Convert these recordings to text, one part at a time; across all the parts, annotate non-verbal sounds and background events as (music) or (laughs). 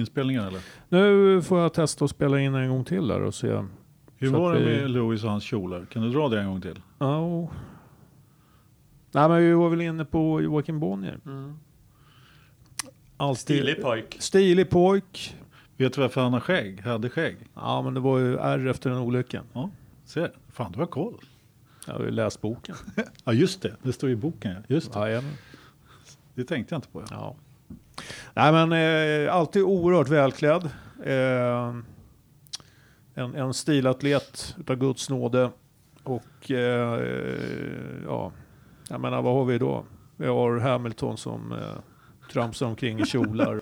Inspelningen eller? Nu får jag testa att spela in en gång till där och se. Hur Så var det vi- med Louis och hans kjolar? Kan du dra det en gång till? Ja. Nej men vi var väl inne på Joakim Bonnier. Alltid Stilig pojk. Stilig pojk. Vet du varför han har skägg? Hade skägg? Ja men det var ju ärr efter den olyckan. Se, fan du har koll. Jag har ju läst boken. (laughs) Ja just det, det står i boken. ja. Just det. Jajamän. det tänkte jag inte på. Ja. Ja. Nej men eh, alltid oerhört välklädd. Eh, en, en stilatlet utav Guds nåde. Och eh, ja, jag menar vad har vi då? Vi har Hamilton som eh, tramsar omkring i kjolar.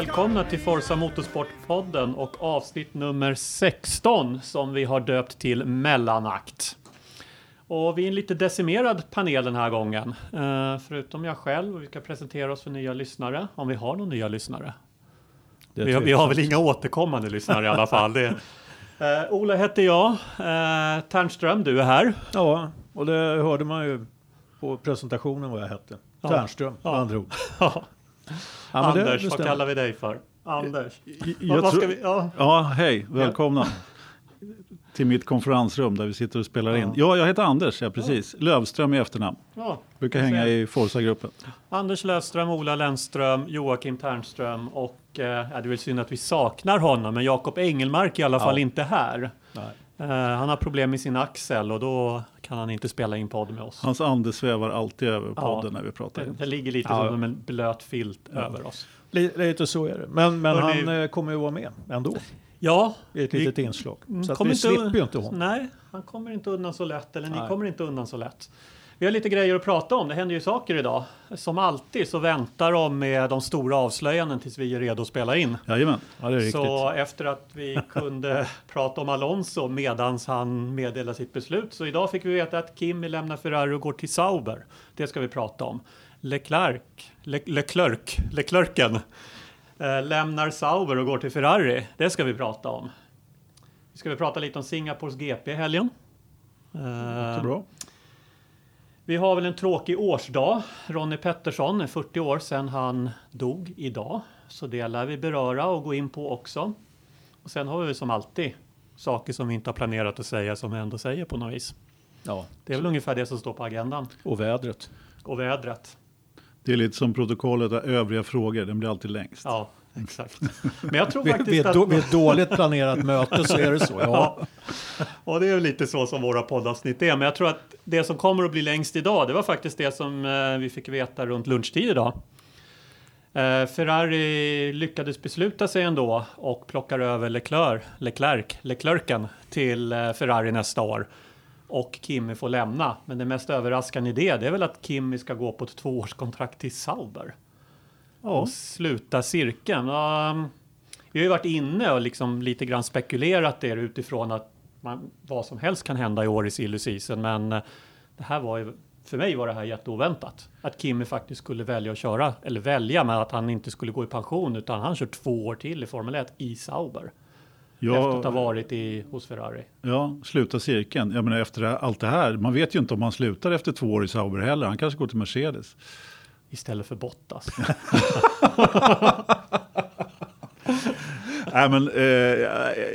Välkomna till Forza Motorsport-podden och avsnitt nummer 16 som vi har döpt till Mellanakt. Och vi är en lite decimerad panel den här gången. Eh, förutom jag själv och vi ska presentera oss för nya lyssnare, om vi har några nya lyssnare. Vi har, vi har väl inga återkommande lyssnare i alla fall. Det, eh, Ola heter jag, eh, Ternström, du är här. Ja, och det hörde man ju på presentationen vad jag hette. Ja. Ternström, med Ja. andra ord. (laughs) Ja, Anders, det vad kallar vi dig för? Anders. Jag vad tror- ska vi, ja. Ja, hej, välkomna. Till mitt konferensrum där vi sitter och spelar in. Ja, jag heter Anders, ja precis. Lövström i efternamn. Ja. Brukar hänga i Forza-gruppen. Anders Löfström, Ola Lennström, Joakim Ternström och eh, det är väl synd att vi saknar honom, men Jakob Engelmark är i alla Ja. fall inte här. Nej. Eh, han har problem med sin axel och då kan han inte spela in podd med oss. Hans ande svävar alltid över Ja. podden när vi pratar. Det, det ligger lite Ja. som en blöt filt över oss. Li- Lite så är det. Men, men han eh, kommer ju vara med ändå. Ja, I ett Vi- litet inslag. Så att kommer vi slipper ju inte honom. nej, han kommer inte undan så lätt, eller ni Nej. kommer inte undan så lätt. Vi har lite grejer att prata om, det händer ju saker idag. Som alltid så väntar de med de stora avslöjanden tills vi är redo att spela in. Jajamän. Ja, det är riktigt. Så efter att vi kunde (laughs) prata om Alonso medans han meddelade sitt beslut. Så idag fick vi veta att Kimi lämnar Ferrari och går till Sauber. Det ska vi prata om. Leclerc, Le, Leclerc, Leclercen eh, lämnar Sauber och går till Ferrari. Det ska vi prata om. Vi ska vi prata lite om Singapores GP i helgen. Eh, Det är bra. Vi har väl en tråkig årsdag. Ronnie Pettersson är 40 år sedan han dog idag. Så det lär vi beröra och gå in på också. Och sen har vi som alltid saker som vi inte har planerat att säga som vi ändå säger på något vis. Ja. Det är väl ungefär det som står på agendan. Och vädret. Och vädret. Det är lite som protokollet av övriga frågor, den blir alltid längst. Ja, exakt. Men jag tror (laughs) faktiskt vid, att... vid ett dåligt planerat möte så är det så. Ja. (laughs) Ja. Och det är lite så som våra poddavsnitt är. Men jag tror att det som kommer att bli längst idag, det var faktiskt det som eh, vi fick veta runt lunchtid idag. Eh, Ferrari lyckades besluta sig ändå och plockar över Leclerc, Leclerc, Leclercen till eh, Ferrari nästa år. Och Kimi får lämna. Men det mest överraskande i det, det är väl att Kimi ska gå på ett tvåårskontrakt till Sauber Ja. sluta cirkeln. Um, vi har ju varit inne och liksom lite grann spekulerat det utifrån att man, vad som helst kan hända i år i silly season, men eh, det här var ju, för mig var det här jätteoväntat. Att Kimi faktiskt skulle välja att köra, eller välja, men att han inte skulle gå i pension, utan han kör två år till i Formel 1 i Sauber. Efter att ha Ja, varit i, hos Ferrari. ja, sluta cirkeln. Jag menar efter allt det här, man vet ju inte om han slutar efter två år i Sauber heller. Han kanske går till Mercedes. Istället för Bottas. (laughs) Nej, men, eh,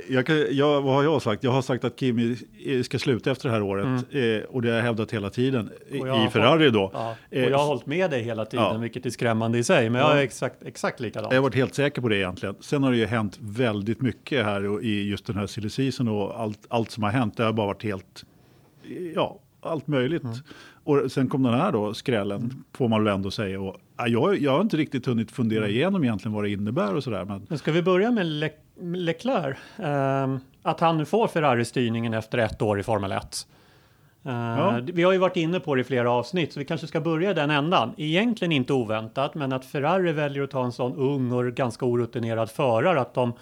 jag, jag, vad har jag sagt? Jag har sagt att Kimi ska sluta efter det här året. Eh, och det har jag hävdat hela tiden. I, Och jag Ferrari då. Ja, och Eh, jag har hållit med dig hela tiden, ja. vilket är skrämmande i sig, men jag Ja. är exakt, exakt likadant. Jag har varit helt säker på det egentligen. Sen har det ju hänt väldigt mycket här och i just den här silly season och allt, allt som har hänt. Det har bara varit helt, ja, allt möjligt. Och sen kom den här då, skrällen, får man väl ändå säga. Och, ja, jag, jag har inte riktigt hunnit fundera igenom egentligen vad det innebär och sådär. Men Men ska vi börja med Le Leclerc? Ehm, att han nu får Ferrari-styrningen efter ett år i Formel 1. Eh, Ja. Vi har ju varit inne på det i flera avsnitt, så vi kanske ska börja i den ändan. Egentligen inte oväntat, men att Ferrari väljer att ta en sån ung och ganska orutinerad förare, att de,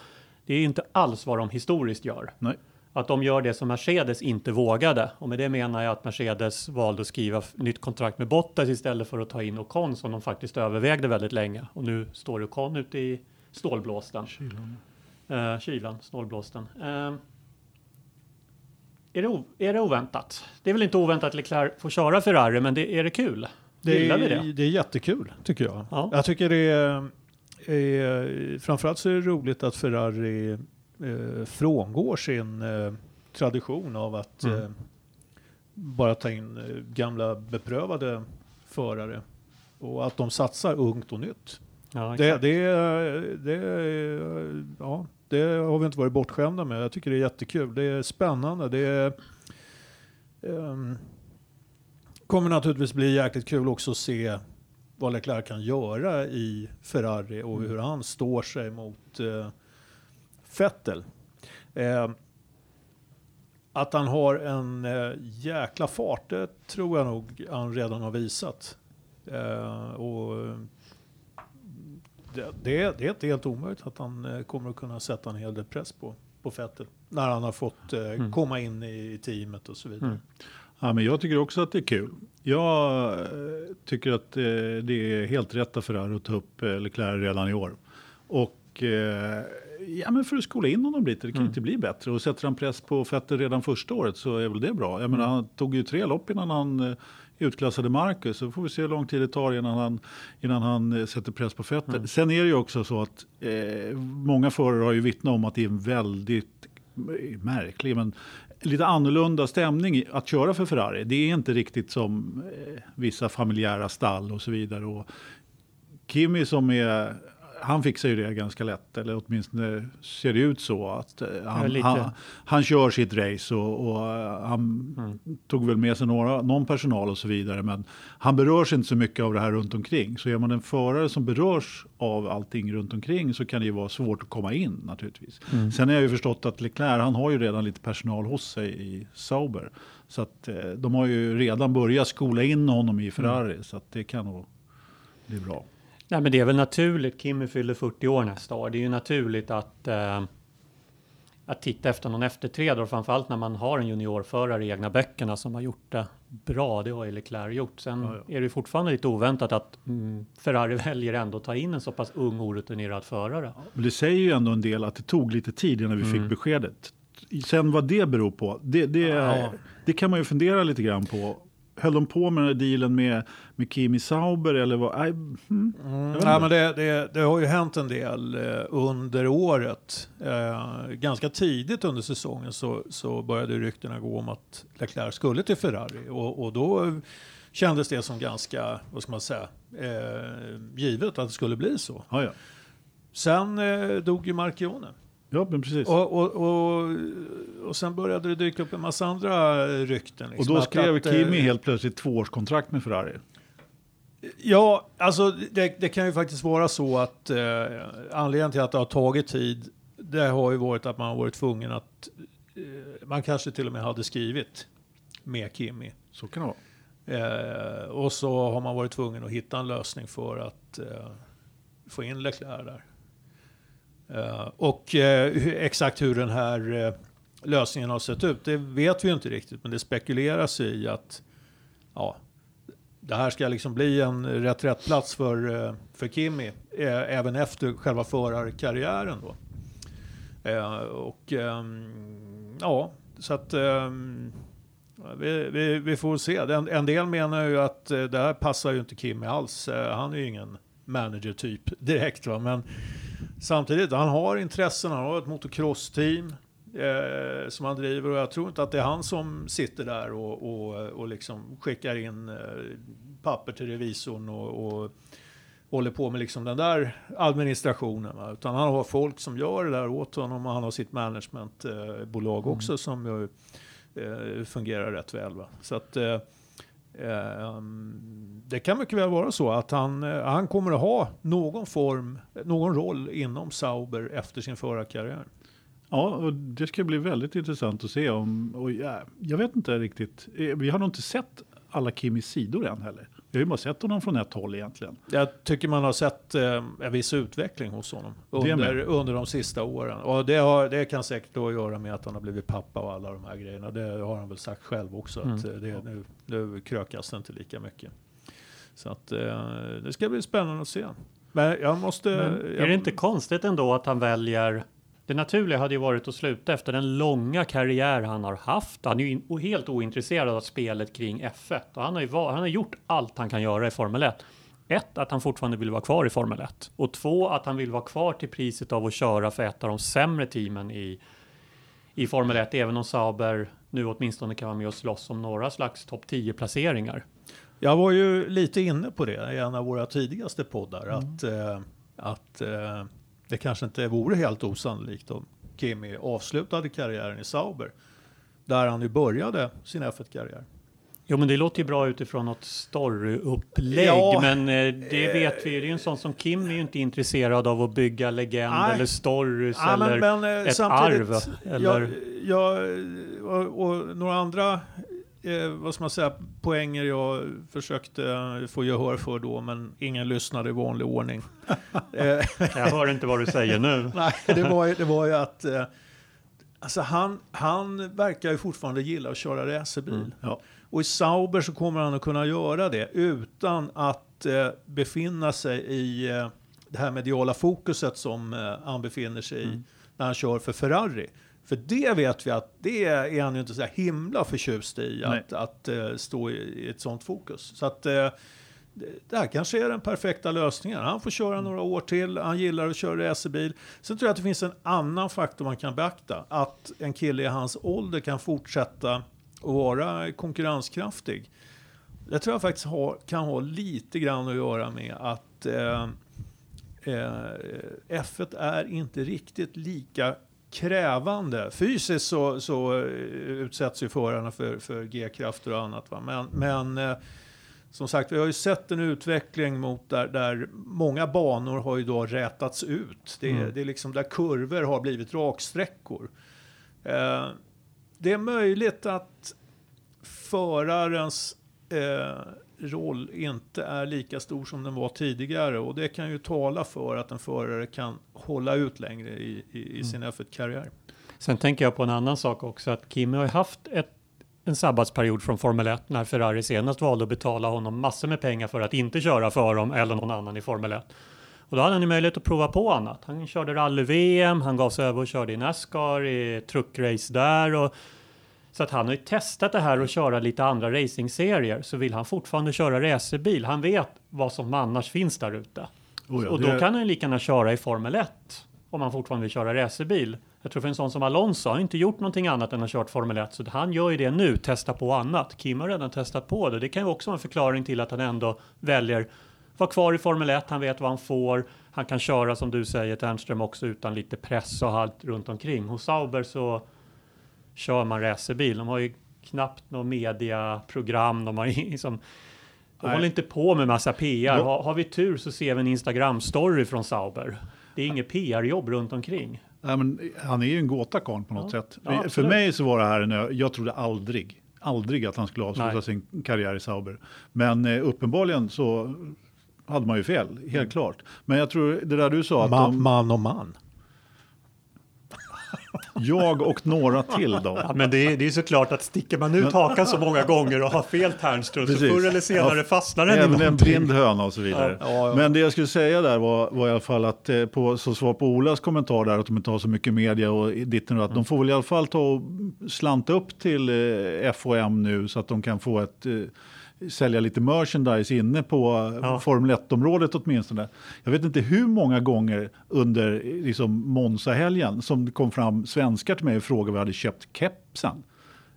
det är inte alls vad de historiskt gör. nej. Att de gör det som Mercedes inte vågade. Och med det menar jag att Mercedes valde att skriva nytt kontrakt med Bottas istället för att ta in Ocon som de faktiskt övervägde väldigt länge. Och nu står Ocon ute i stålblåsten. Kylan. Uh, kylan, snålblåsten. Uh, är, det är det oväntat? Det är väl inte oväntat att Leclerc får köra Ferrari, men det, är det kul? Det Gillar är, vi det? det är jättekul tycker jag. Ja. Jag tycker det är, är framförallt så är det roligt att Ferrari eh, frångår sin eh, tradition av att Mm. eh, bara ta in eh, gamla beprövade förare och att de satsar ungt och nytt. Ja, Det, det, det, ja, det har vi inte varit bortskämda med. Jag tycker det är jättekul. Det är spännande. Det är, ehm, kommer naturligtvis bli jäkligt kul också att se vad Leclerc kan göra i Ferrari och hur han står sig mot eh, Vettel. Eh, att han har en eh, jäkla fart, det tror jag nog han redan har visat. Eh, och eh, det, det, är, det är inte helt omöjligt att han eh, kommer att kunna sätta en hel del press på, på Vettel. När han har fått eh, Mm. komma in i teamet och så vidare. Mm. Ja, men jag tycker också att det är kul. Jag tycker att det är helt rätt Ferrari att ta upp Leclerc redan i år. Och ja, men för att skola in honom lite, det kan ju Mm. inte bli bättre. Och sätter han press på Vettel redan första året så är väl det bra. Jag menar, han tog ju tre lopp innan han eh, utklassade Marcus. Så får vi se hur lång tid det tar innan han, innan han eh, sätter press på Vettel. Mm. Sen är det ju också så att eh, många förare har ju vittnat om att det är en väldigt eh, märklig, men lite annorlunda stämning att köra för Ferrari. Det är inte riktigt som eh, vissa familjära stall och så vidare. Och Kimi som är, han fixar ju det ganska lätt, eller åtminstone ser det ut så. att eh, han, han, han kör sitt race och, och eh, han Mm. tog väl med sig några, någon personal och så vidare. Men han berörs inte så mycket av det här runt omkring. Så är man en förare som berörs av allting runt omkring så kan det ju vara svårt att komma in naturligtvis. Mm. Sen har jag ju förstått att Leclerc, han har ju redan lite personal hos sig i Sauber. Så att eh, de har ju redan börjat skola in honom i Ferrari. Så att det kan nog bli bra. Nej, men det är väl naturligt. Kimmy fyller 40 år nästa år. Det är ju naturligt att, eh, att titta efter någon efterträdare framförallt när man har en juniorförare i egna böckerna som har gjort det bra. Det har ju Leclerc gjort. Sen Ja, ja. är det fortfarande lite oväntat att mm, Ferrari (laughs) väljer ändå att ta in en så pass ung orutinerad förare. Men det säger ju ändå en del att det tog lite tid innan vi Mm. fick beskedet. Sen vad det beror på, det, det, Ja. det kan man ju fundera lite grann på. Höll de på med den här dealen med, med Kimi Sauber eller vad? Nej, mm. Mm. Nej, men det, det, det har ju hänt en del eh, under året. Eh, ganska tidigt under säsongen så, så började ryktena gå om att Leclerc skulle till Ferrari. Och, och då kändes det som ganska, vad ska man säga, eh, givet att det skulle bli så. Ja, ja. Sen eh, dog ju Marchione. Ja, men precis. Och, och, och, och sen började det dyka upp en massa andra rykten. Och liksom, då att- skrev att, eh, Kimi helt plötsligt tvåårskontrakt med Ferrari. Ja, alltså det, det kan ju faktiskt vara så att eh, anledningen till att det har tagit tid, det har ju varit att man har varit tvungen att, eh, man kanske till och med hade skrivit med Kimi. Så kan det vara. Eh, och så har man varit tvungen att hitta en lösning för att eh, få in Leclerc där. Eh, och eh, exakt hur den här eh, lösningen har sett ut, det vet vi ju inte riktigt. Men det spekuleras i att ja, det här ska liksom bli en reträttplats för, eh, för Kimi, även efter själva förarkarriären. Då. Och ehm, ja, så att ehm, vi, vi, vi får se. En, en del menar ju att det här passar ju inte Kimi alls. Han är ju ingen manager-typ (laughs) direkt. Va? Men samtidigt, han har intressen. Han har ett motocross-team eh, som han driver. Och jag tror inte att det är han som sitter där och, och, och liksom skickar in eh, papper till revisorn och, och håller på med liksom den där administrationen. Va? Utan han har folk som gör det där åt honom och han har sitt managementbolag också som ju eh, fungerar rätt väl. Va? Så att eh, eh, Ehm, det kan mycket väl vara så att han, eh, han kommer att ha någon form, någon roll inom Sauber efter sin förarkarriär. Ja, och det ska bli väldigt intressant att se om, och ja, jag vet inte riktigt, eh, vi har nog inte sett alla Kimis sidor än heller. Vi har ju bara sett honom från ett håll egentligen. Jag tycker man har sett eh, en viss utveckling hos honom under, under de sista åren. Och det, har, det kan säkert då att göra med att han har blivit pappa och alla de här grejerna. Det har han väl sagt själv också. Att Mm. eh, det, nu, nu krökas det inte lika mycket. Så att, eh, det ska bli spännande att se. Men jag måste... Men är det inte konstigt ändå att han väljer det naturliga hade ju varit att sluta efter den långa karriär han har haft. Han är ju helt ointresserad av spelet kring F1 och han har ju han har gjort allt han kan göra i Formel 1. Ett, att han fortfarande vill vara kvar i Formel 1 och två, att han vill vara kvar till priset av att köra för ett av de sämre teamen i, i Formel 1, även om Sauber nu åtminstone kan vara med och slåss om några slags topp 10 placeringar. Jag var ju lite inne på det i en av våra tidigaste poddar, mm. att, eh, att eh, det kanske inte vore helt osannolikt om Kimi avslutade karriären i Sauber, där han ju började sin F1-karriär. Jo, men det låter ju bra utifrån något storyupplägg, ja, men eh, det vet vi ju. Det är ju en sån som Kim är ju inte intresserad av att bygga legend nej, eller stories nej, eller men, men, eh, ett arv. Eller... Jag, jag och, och, några andra eh, vad ska man säga, poänger jag försökte få gehör för då, men ingen lyssnade i vanlig ordning. (laughs) jag hör inte vad du säger nu. (laughs) Nej, det var, ju, det var ju att eh, alltså han, han verkar ju fortfarande gilla att köra racerbil. Mm, ja. Och i Sauber så kommer han att kunna göra det utan att eh, befinna sig i eh, det här mediala fokuset som eh, han befinner sig i mm. när han kör för Ferrari. För det vet vi att det är han ju inte så himla förtjust i, att, att uh, stå i, ett sånt fokus. Så att uh, det här kanske är den perfekta lösningen. Han får köra mm. några år till, han gillar att köra racerbil. Sen tror jag att det finns en annan faktor man kan beakta. Att en kille i hans ålder kan fortsätta att vara konkurrenskraftig. Det tror jag faktiskt har, kan ha lite grann att göra med att eh, eh, F1 är inte riktigt lika krävande. Fysiskt så, så eh, utsätts ju förarna för, för G-krafter och annat. Va? Men, men eh, som sagt, vi har ju sett en utveckling mot där, där många banor har ju då rätats ut. Det, mm. det är liksom där kurvor har blivit raksträckor. Eh, det är möjligt att förarens eh, roll inte är lika stor som den var tidigare och det kan ju tala för att en förare kan hålla ut längre i, i, i mm. sin F1-karriär. Sen tänker jag på en annan sak också att Kimi har haft ett, en sabbatsperiod från Formel 1 när Ferrari senast valde att betala honom massor med pengar för att inte köra för dem eller någon annan i Formel 1. Och då hade han ju möjlighet att prova på annat. Han körde rally-VM, han gav sig över och körde i Nascar, i truckrace där och så att han har ju testat det här och köra lite andra racingserier. Så vill han fortfarande köra racerbil. Han vet vad som annars finns där ute. Oh ja, och då det... kan han lika gärna köra i Formel 1 om han fortfarande vill köra racerbil. Jag tror för en sån som Alonso har inte gjort någonting annat än att kört Formel 1. Så han gör ju det nu, testa på annat. Kim har redan testat på det. Det kan ju också vara en förklaring till att han ändå väljer vara kvar i Formel 1. Han vet vad han får. Han kan köra som du säger Ternström också utan lite press och allt runt omkring. Hos Sauber så kör man racerbil. De har ju knappt något mediaprogram. De har (laughs) liksom, de håller inte på med massa PR. Har, har vi tur så ser vi en Instagram-story från Sauber. Det är inget PR-jobb runt omkring. Nej, men han är ju en gåta på något ja. sätt. Ja, För mig så var det här, en, jag trodde aldrig, aldrig att han skulle avsluta Nej. sin karriär i Sauber. Men eh, uppenbarligen så hade man ju fel, helt mm. klart. Men jag tror det där du sa. Att man, de, man och man. Jag och några till då. Ja, men det är, det är såklart att sticker man ut hakan så många gånger och har fel tärnstrut så förr eller senare ja, fastnar den Även en blind höna och så vidare. Ja, men det jag skulle säga där var, var i alla fall att eh, på, som svar på Olas kommentar där att de inte har så mycket media och ditten och att mm. de får väl i alla fall ta och slanta upp till eh, FOM nu så att de kan få ett eh, sälja lite merchandise inne på ja. Formel 1-området åtminstone. Jag vet inte hur många gånger under liksom, Monza-helgen som det kom fram svenskar till mig och frågade om vi hade köpt kepsen.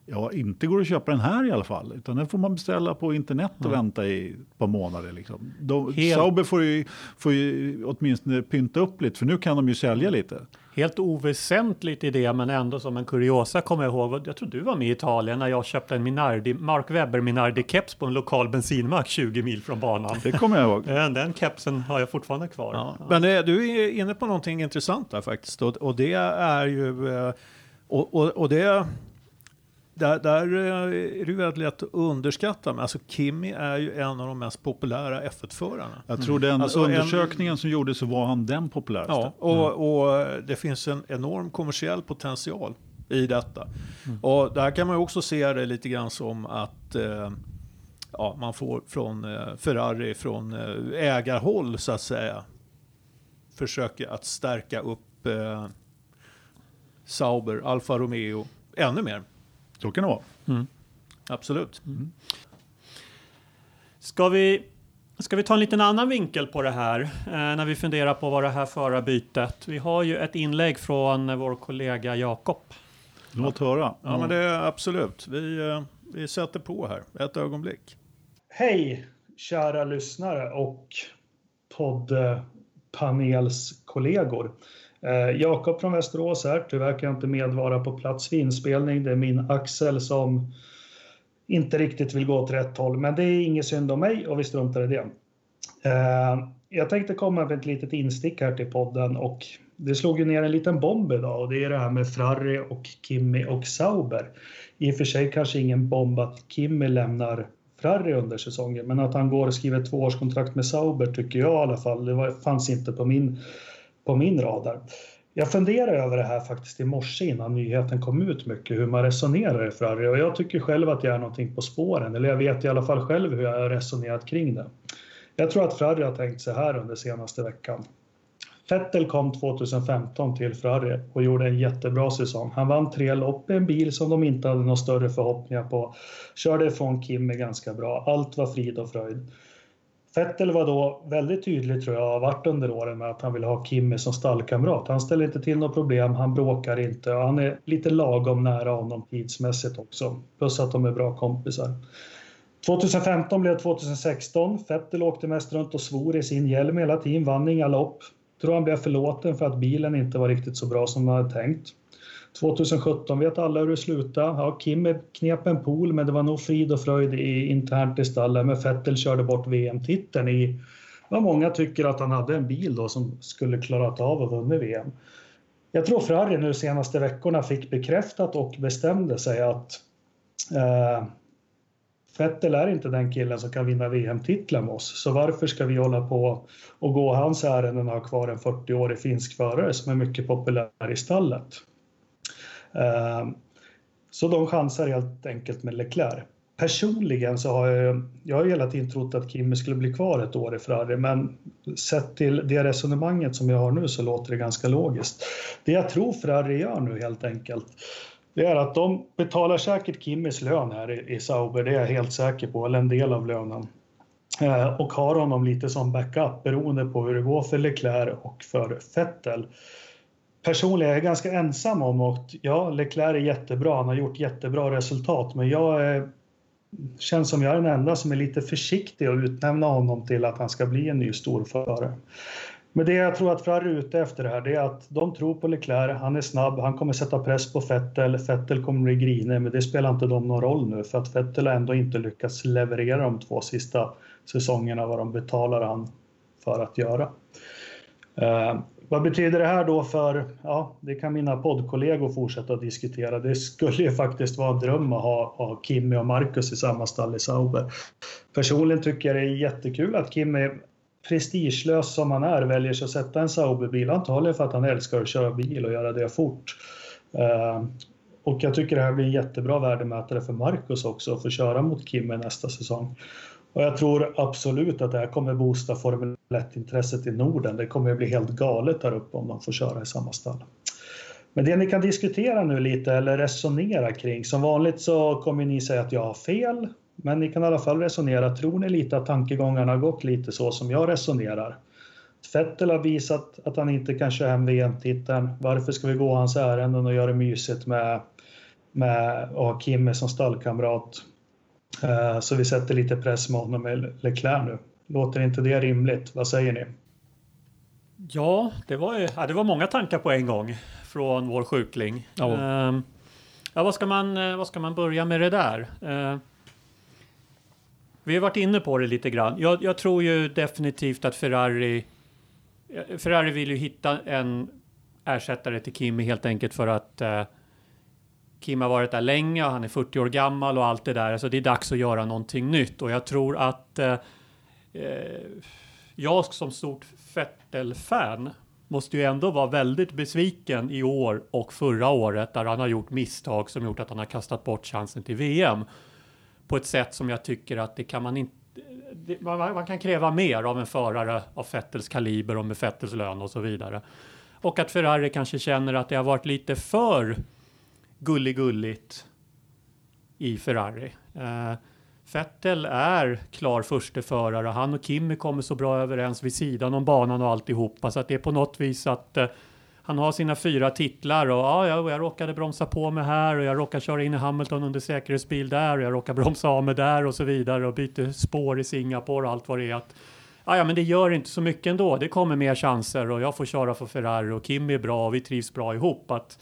Ja, inte går det att köpa den här i alla fall, utan den får man beställa på internet och mm. vänta i ett par månader. Liksom. De, Helt... Sauber får ju, får ju åtminstone pynta upp lite, för nu kan de ju sälja lite. Helt oväsentligt i det, men ändå som en kuriosa kommer jag ihåg. Jag tror du var med i Italien när jag köpte en Minardi, Mark Webber Minardi-keps på en lokal bensinmack 20 mil från banan. Det kommer jag ihåg. (laughs) Den kepsen har jag fortfarande kvar. Ja. Ja. Men det, du är inne på någonting intressant där faktiskt. Och, och det är ju... Eh, och, och, och det där, där eh, är det väldigt lätt att underskatta. Men alltså Kimi är ju en av de mest populära F1-förarna. Jag tror den alltså undersökningen en, som gjordes så var han den populäraste. Ja, och, mm. och det finns en enorm kommersiell potential i detta. Mm. Och där kan man också se det lite grann som att eh, ja, man får från eh, Ferrari, från eh, ägarhåll så att säga, försöker att stärka upp eh, Sauber, Alfa Romeo ännu mer. Så kan det vara. Mm. Absolut. Mm. Ska vi, ska vi ta en liten annan vinkel på det här eh, när vi funderar på vad det här förarbytet. Vi har ju ett inlägg från vår kollega Jakob. Låt höra. Ja, men det är absolut. Vi, eh, vi sätter på här ett ögonblick. Hej kära lyssnare och poddpanelskollegor. Eh, Jakob från Västerås här. Tyvärr kan jag inte medvara på plats vid inspelning. Det är min Axel som inte riktigt vill gå åt rätt håll. Men det är inget synd om mig och vi struntar i det. Eh, jag tänkte komma med ett litet instick här till podden och det slog ju ner en liten bomb idag och det är det här med Frarri och Kimmy och Sauber. I och för sig kanske ingen bomb att Kimmy lämnar Frarri under säsongen, men att han går och skriver tvåårskontrakt med Sauber tycker jag i alla fall, det var, fanns inte på min, på min radar. Jag funderade över det här faktiskt i morse innan nyheten kom ut mycket, hur man resonerar i Ferrari och jag tycker själv att jag är någonting på spåren, eller jag vet i alla fall själv hur jag har resonerat kring det. Jag tror att Ferrari har tänkt så här under senaste veckan. Vettel kom 2015 till Ferrari och gjorde en jättebra säsong. Han vann tre lopp i en bil som de inte hade några större förhoppningar på. Körde ifrån Kimi ganska bra. Allt var frid och fröjd. Fettel var då väldigt tydlig, tror jag, har varit under åren med att han vill ha Kimi som stallkamrat. Han ställer inte till något problem, han bråkar inte och han är lite lagom nära honom tidsmässigt också. Plus att de är bra kompisar. 2015 blev 2016. Fettel åkte mest runt och svor i sin hjälm hela tiden, vann inga lopp tror han blev förlåten för att bilen inte var riktigt så bra som han hade tänkt. 2017 vet alla hur det slutade. Ja, Kim knep en pool, men det var nog frid och fröjd i, internt i stallet. Men Vettel körde bort VM-titeln i vad många tycker att han hade en bil då som skulle klarat av att vinna VM. Jag tror Ferrari nu senaste veckorna fick bekräftat och bestämde sig att eh, Vettel är inte den killen som kan vinna VM-titlar med oss, så varför ska vi hålla på och gå hans ärenden och ha kvar en 40-årig finsk förare som är mycket populär i stallet? Ehm, så de chansar helt enkelt med Leclerc. Personligen så har jag, jag har hela tiden trott att Kimi skulle bli kvar ett år i Ferrari, men sett till det resonemanget som jag har nu så låter det ganska logiskt. Det jag tror Ferrari gör nu helt enkelt, det är att de betalar säkert Kimmys lön här i, Sauber, det är jag helt säker på, eller en del av lönen. Eh, och har honom lite som backup beroende på hur det går för Leclerc och för Vettel. Personligen är jag ganska ensam om att ja, Leclerc är jättebra, han har gjort jättebra resultat, men jag är, känns som jag är den enda som är lite försiktig att utnämna honom till att han ska bli en ny storförare. Men det jag tror att Ferrari är ute efter det här, det är att de tror på Leclerc, han är snabb, han kommer sätta press på Vettel, Vettel kommer bli grinig, men det spelar inte dem någon roll nu för att Vettel har ändå inte lyckats leverera de två sista säsongerna vad de betalar han för att göra. Eh, vad betyder det här då för, ja, det kan mina poddkollegor fortsätta att diskutera. Det skulle ju faktiskt vara en dröm att ha, ha Kimmy och Marcus i samma stall i Sauber. Personligen tycker jag det är jättekul att Kimmy prestigelös som han är väljer sig att sätta en Sauberbil antagligen för att han älskar att köra bil och göra det fort. Uh, och jag tycker det här blir en jättebra värdemätare för Marcus också att få köra mot Kimmy nästa säsong. Och jag tror absolut att det här kommer boosta Formel 1-intresset i Norden. Det kommer bli helt galet här uppe om de får köra i samma stall. Men det ni kan diskutera nu lite eller resonera kring. Som vanligt så kommer ni säga att jag har fel men ni kan i alla fall resonera. Tror ni lite att tankegångarna har gått lite så som jag resonerar? Vettel har visat att han inte kan köra hem VM-titeln. Varför ska vi gå hans ärenden och göra det mysigt med, med att ha Kimme som stallkamrat? Uh, så vi sätter lite press med honom med Leclerc nu. Låter inte det rimligt? Vad säger ni? Ja, det var, ja, det var många tankar på en gång från vår sjukling. Ja. Uh, ja, vad, ska man, eh, vad ska man börja med det där? Uh, vi har varit inne på det lite grann. Jag, jag, tror ju definitivt att Ferrari... Ferrari vill ju hitta en ersättare till Kimi helt enkelt för att eh, Kim har varit där länge och han är 40 år gammal och allt det där. Så det är dags att göra någonting nytt och jag tror att eh, eh jag som stort Vettel-fan måste ju ändå vara väldigt besviken i år och förra året där han har gjort misstag som gjort att han har kastat bort chansen till VM på ett sätt som jag tycker att det kan man inte det, man, man, kan kräva mer av en förare av Vettels kaliber och med Vettels lön och så vidare. Och att Ferrari kanske känner att det har varit lite för gulligulligt i Ferrari. Eh, Vettel är klar förste förare. Han och Kimi kommer så bra överens vid sidan om banan och alltihopa så att det är på något vis att eh, han har sina fyra titlar och ah, ja, jag, jag råkade bromsa på mig här och jag råkade köra in i Hamilton under säkerhetsbil där och jag råkade bromsa av mig där och så vidare och byter spår i Singapore och allt vad det är. Att, ja, ja, men det gör inte så mycket ändå. Det kommer mer chanser och jag får köra för Ferrari och Kim är bra och vi trivs bra ihop. Att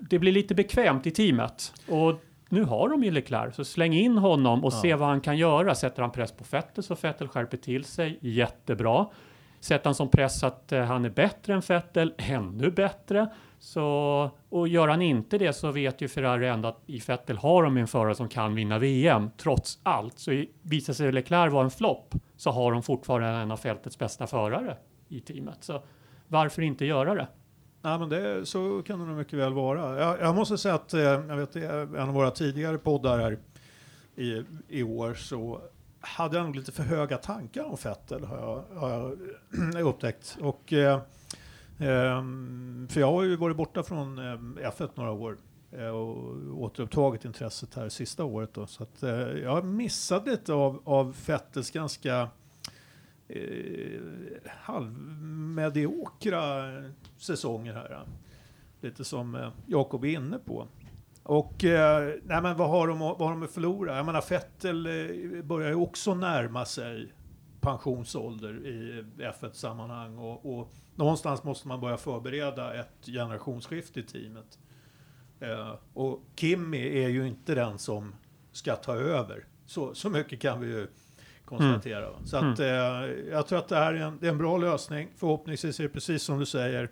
det blir lite bekvämt i teamet och nu har de ju Leclerc, så släng in honom och ja. se vad han kan göra. Sätter han press på Vettel så Vettel skärper till sig, jättebra. Sätter han som press att uh, han är bättre än Vettel, ännu bättre. Så, och gör han inte det så vet ju Ferrari ändå att i Vettel har de en förare som kan vinna VM. Trots allt så visar sig Leclerc vara en flopp så har de fortfarande en av fältets bästa förare i teamet. Så varför inte göra det? Nej, men det, så kan det nog mycket väl vara. Jag, jag måste säga att eh, jag vet, en av våra tidigare poddar här i, i år så hade jag nog lite för höga tankar om Fettel har jag, har jag (clears throat) upptäckt. Och, eh, ehm, för jag har ju varit borta från eh, F1 några år eh, och återupptagit intresset här sista året. Då, så att, eh, jag har missat lite av, av Fettels ganska eh, halvmediokra säsonger här. Eh. Lite som eh, Jakob är inne på. Och eh, nej, men vad har de, vad har de att förlora? Jag menar Vettel eh, börjar ju också närma sig pensionsålder i F1-sammanhang och, och, någonstans måste man börja förbereda ett generationsskifte i teamet. Eh, och Kimmy är ju inte den som ska ta över. Så, så mycket kan vi ju konstatera. Mm. Så att, eh, jag tror att det här är en, det är en bra lösning. Förhoppningsvis är det precis som du säger.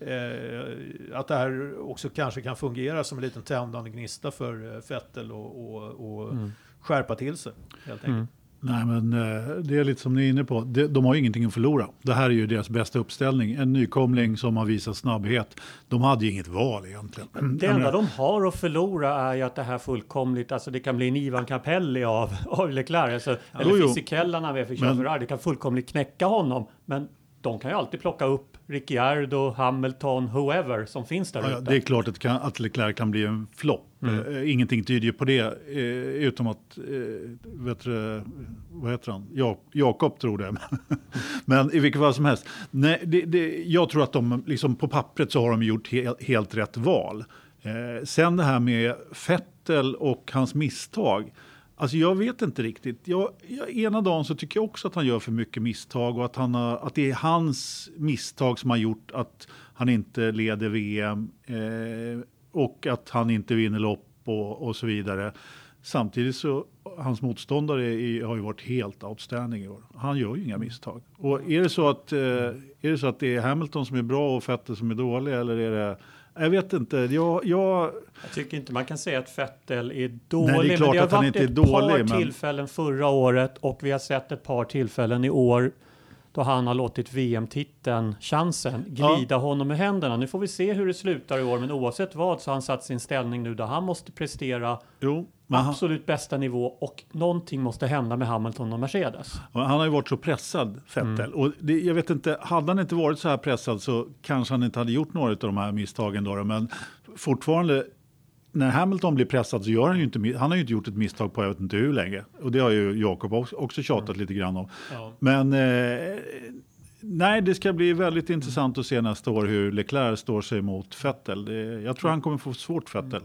Eh, att det här också kanske kan fungera som en liten tändande gnista för Fettel eh, och, och, och mm. skärpa till sig. Helt enkelt. Mm. Nej, men eh, det är lite som ni är inne på. De har ju ingenting att förlora. Det här är ju deras bästa uppställning. En nykomling som har visat snabbhet. De hade ju inget val egentligen. Det enda de har att förlora är ju att det här fullkomligt, alltså det kan bli en Ivan Capelli av, av Leclerc. Alltså, ja, eller Fisichella när vi fick köra Ferrari. Det kan fullkomligt knäcka honom. Men de kan ju alltid plocka upp Ricciardo, Hamilton, whoever som finns där ja, ute. Det är klart att, kan, att Leclerc kan bli en flopp. Mm. Uh, ingenting tyder ju på det, uh, utom att, uh, vet du, vad heter han, ja, Jakob tror det. (laughs) Men i vilket fall som helst, nej, det, det, jag tror att de, liksom på pappret så har de gjort he helt rätt val. sen det här med Fettel och hans misstag. Alltså jag vet inte riktigt. Jag, jag, ena dagen så tycker jag också att han gör för mycket misstag och att, han har, att det är hans misstag som har gjort att han inte leder VM eh, och att han inte vinner lopp och, och så vidare. Samtidigt så hans motståndare är, har ju varit helt outstanding i år. Han gör ju inga misstag. Och är det så att, eh, är, det, så att det är Hamilton som är bra och Vettel som är dålig eller är det jag vet inte. Jag, jag... jag tycker inte man kan säga att Vettel är dålig. Nej, det är klart men det har att han varit inte är ett par men... tillfällen förra året och vi har sett ett par tillfällen i år då han har låtit VM-titeln, chansen, glida ja. honom i händerna. Nu får vi se hur det slutar i år, men oavsett vad så har han satt sin ställning nu där han måste prestera jo, absolut han... bästa nivå och någonting måste hända med Hamilton och Mercedes. Han har ju varit så pressad, Vettel. Mm. Och det, jag vet inte, hade han inte varit så här pressad så kanske han inte hade gjort några av de här misstagen. Då, men fortfarande när Hamilton blir pressad så gör han ju inte, han har ju inte gjort ett misstag på jag vet inte hur länge. Och det har ju Jakob också tjatat mm. lite grann om. Ja. Men eh, nej, det ska bli väldigt intressant att se nästa år hur Leclerc står sig mot Vettel. Det, jag tror han kommer få svårt Vettel.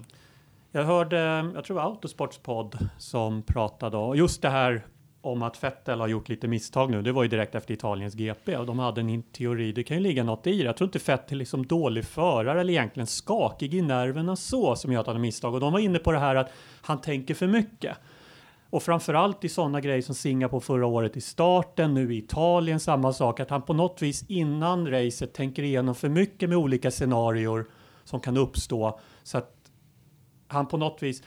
Jag hörde, jag tror det var Autosports podd som pratade om just det här om att Vettel har gjort lite misstag nu. Det var ju direkt efter Italiens GP och de hade en teori. Det kan ju ligga något i det. Jag tror inte Vettel är liksom dålig förare eller egentligen skakig i nerverna så som gör att han har misstag. Och de var inne på det här att han tänker för mycket. Och framförallt i sådana grejer som Singapore förra året i starten, nu i Italien samma sak, att han på något vis innan racet tänker igenom för mycket med olika scenarier som kan uppstå. Så att han på något vis,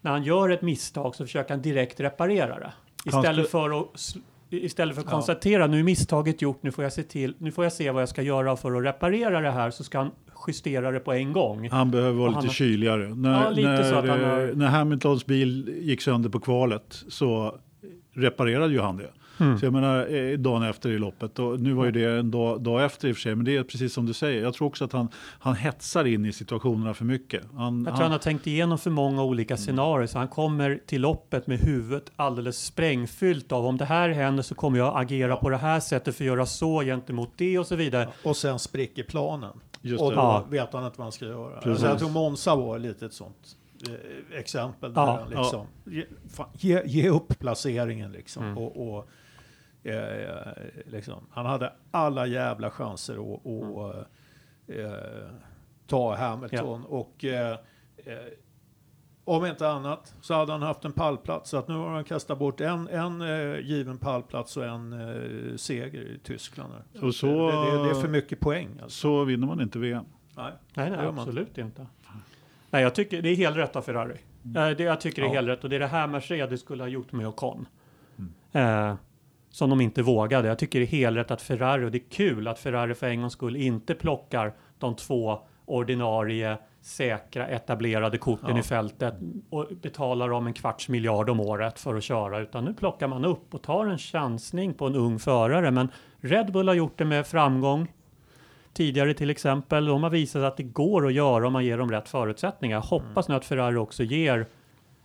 när han gör ett misstag så försöker han direkt reparera det. Istället för att istället för att konstatera nu är misstaget gjort, nu får jag se till, nu får jag se vad jag ska göra för att reparera det här, så ska han justera det på en gång. Han behöver vara lite kyligare. När, ja, lite när, har... när Hamiltons bil gick sönder på kvalet så reparerade ju han det. Mm. Så jag menar, eh, dagen efter i loppet, och nu var ju det en dag, dag efter i och för sig, men det är precis som du säger. Jag tror också att han, han hetsar in i situationerna för mycket. Han, Jag tror han har tänkt igenom för många olika scenarier så han kommer till loppet med huvudet alldeles sprängfyllt av om det här händer så kommer jag agera på det här sättet för att göra så gentemot det och så vidare. Och sen spricker planen. Just och det. då Ja. vet han inte vad han ska göra. Precis. Alltså jag tror Monza var lite ett sånt eh, exempel. Där Ja. han liksom, ge, fan, ge, ge upp placeringen liksom. Mm. Och, och, eh, liksom. Han hade alla jävla chanser att att, eh, ta Hamilton. Och eh, eh, om inte annat så hade han haft en pallplats. Så att nu har han kastat bort en, en eh, given pallplats och en eh, seger i Tyskland. Och så- det, det, det är för mycket poäng. Alltså. Så vinner man inte VM. Nej. Nej, Det nej gör man absolut inte. Nej, jag tycker det är helt rätt av Ferrari. Eh, Det, jag tycker det är Ja. helt rätt och det är det här Mercedes skulle ha gjort med Ocon. Eh, som de inte vågade. Jag tycker det är helt rätt att Ferrari, och det är kul att Ferrari för en gångs skull inte plockar de två ordinarie, säkra, etablerade korten Ja. i fältet och betalar dem en kvarts miljard om året för att köra. Utan nu plockar man upp och tar en chansning på en ung förare. Men Red Bull har gjort det med framgång tidigare till exempel. De har visat att det går att göra om man ger dem rätt förutsättningar. Jag hoppas nu att Ferrari också ger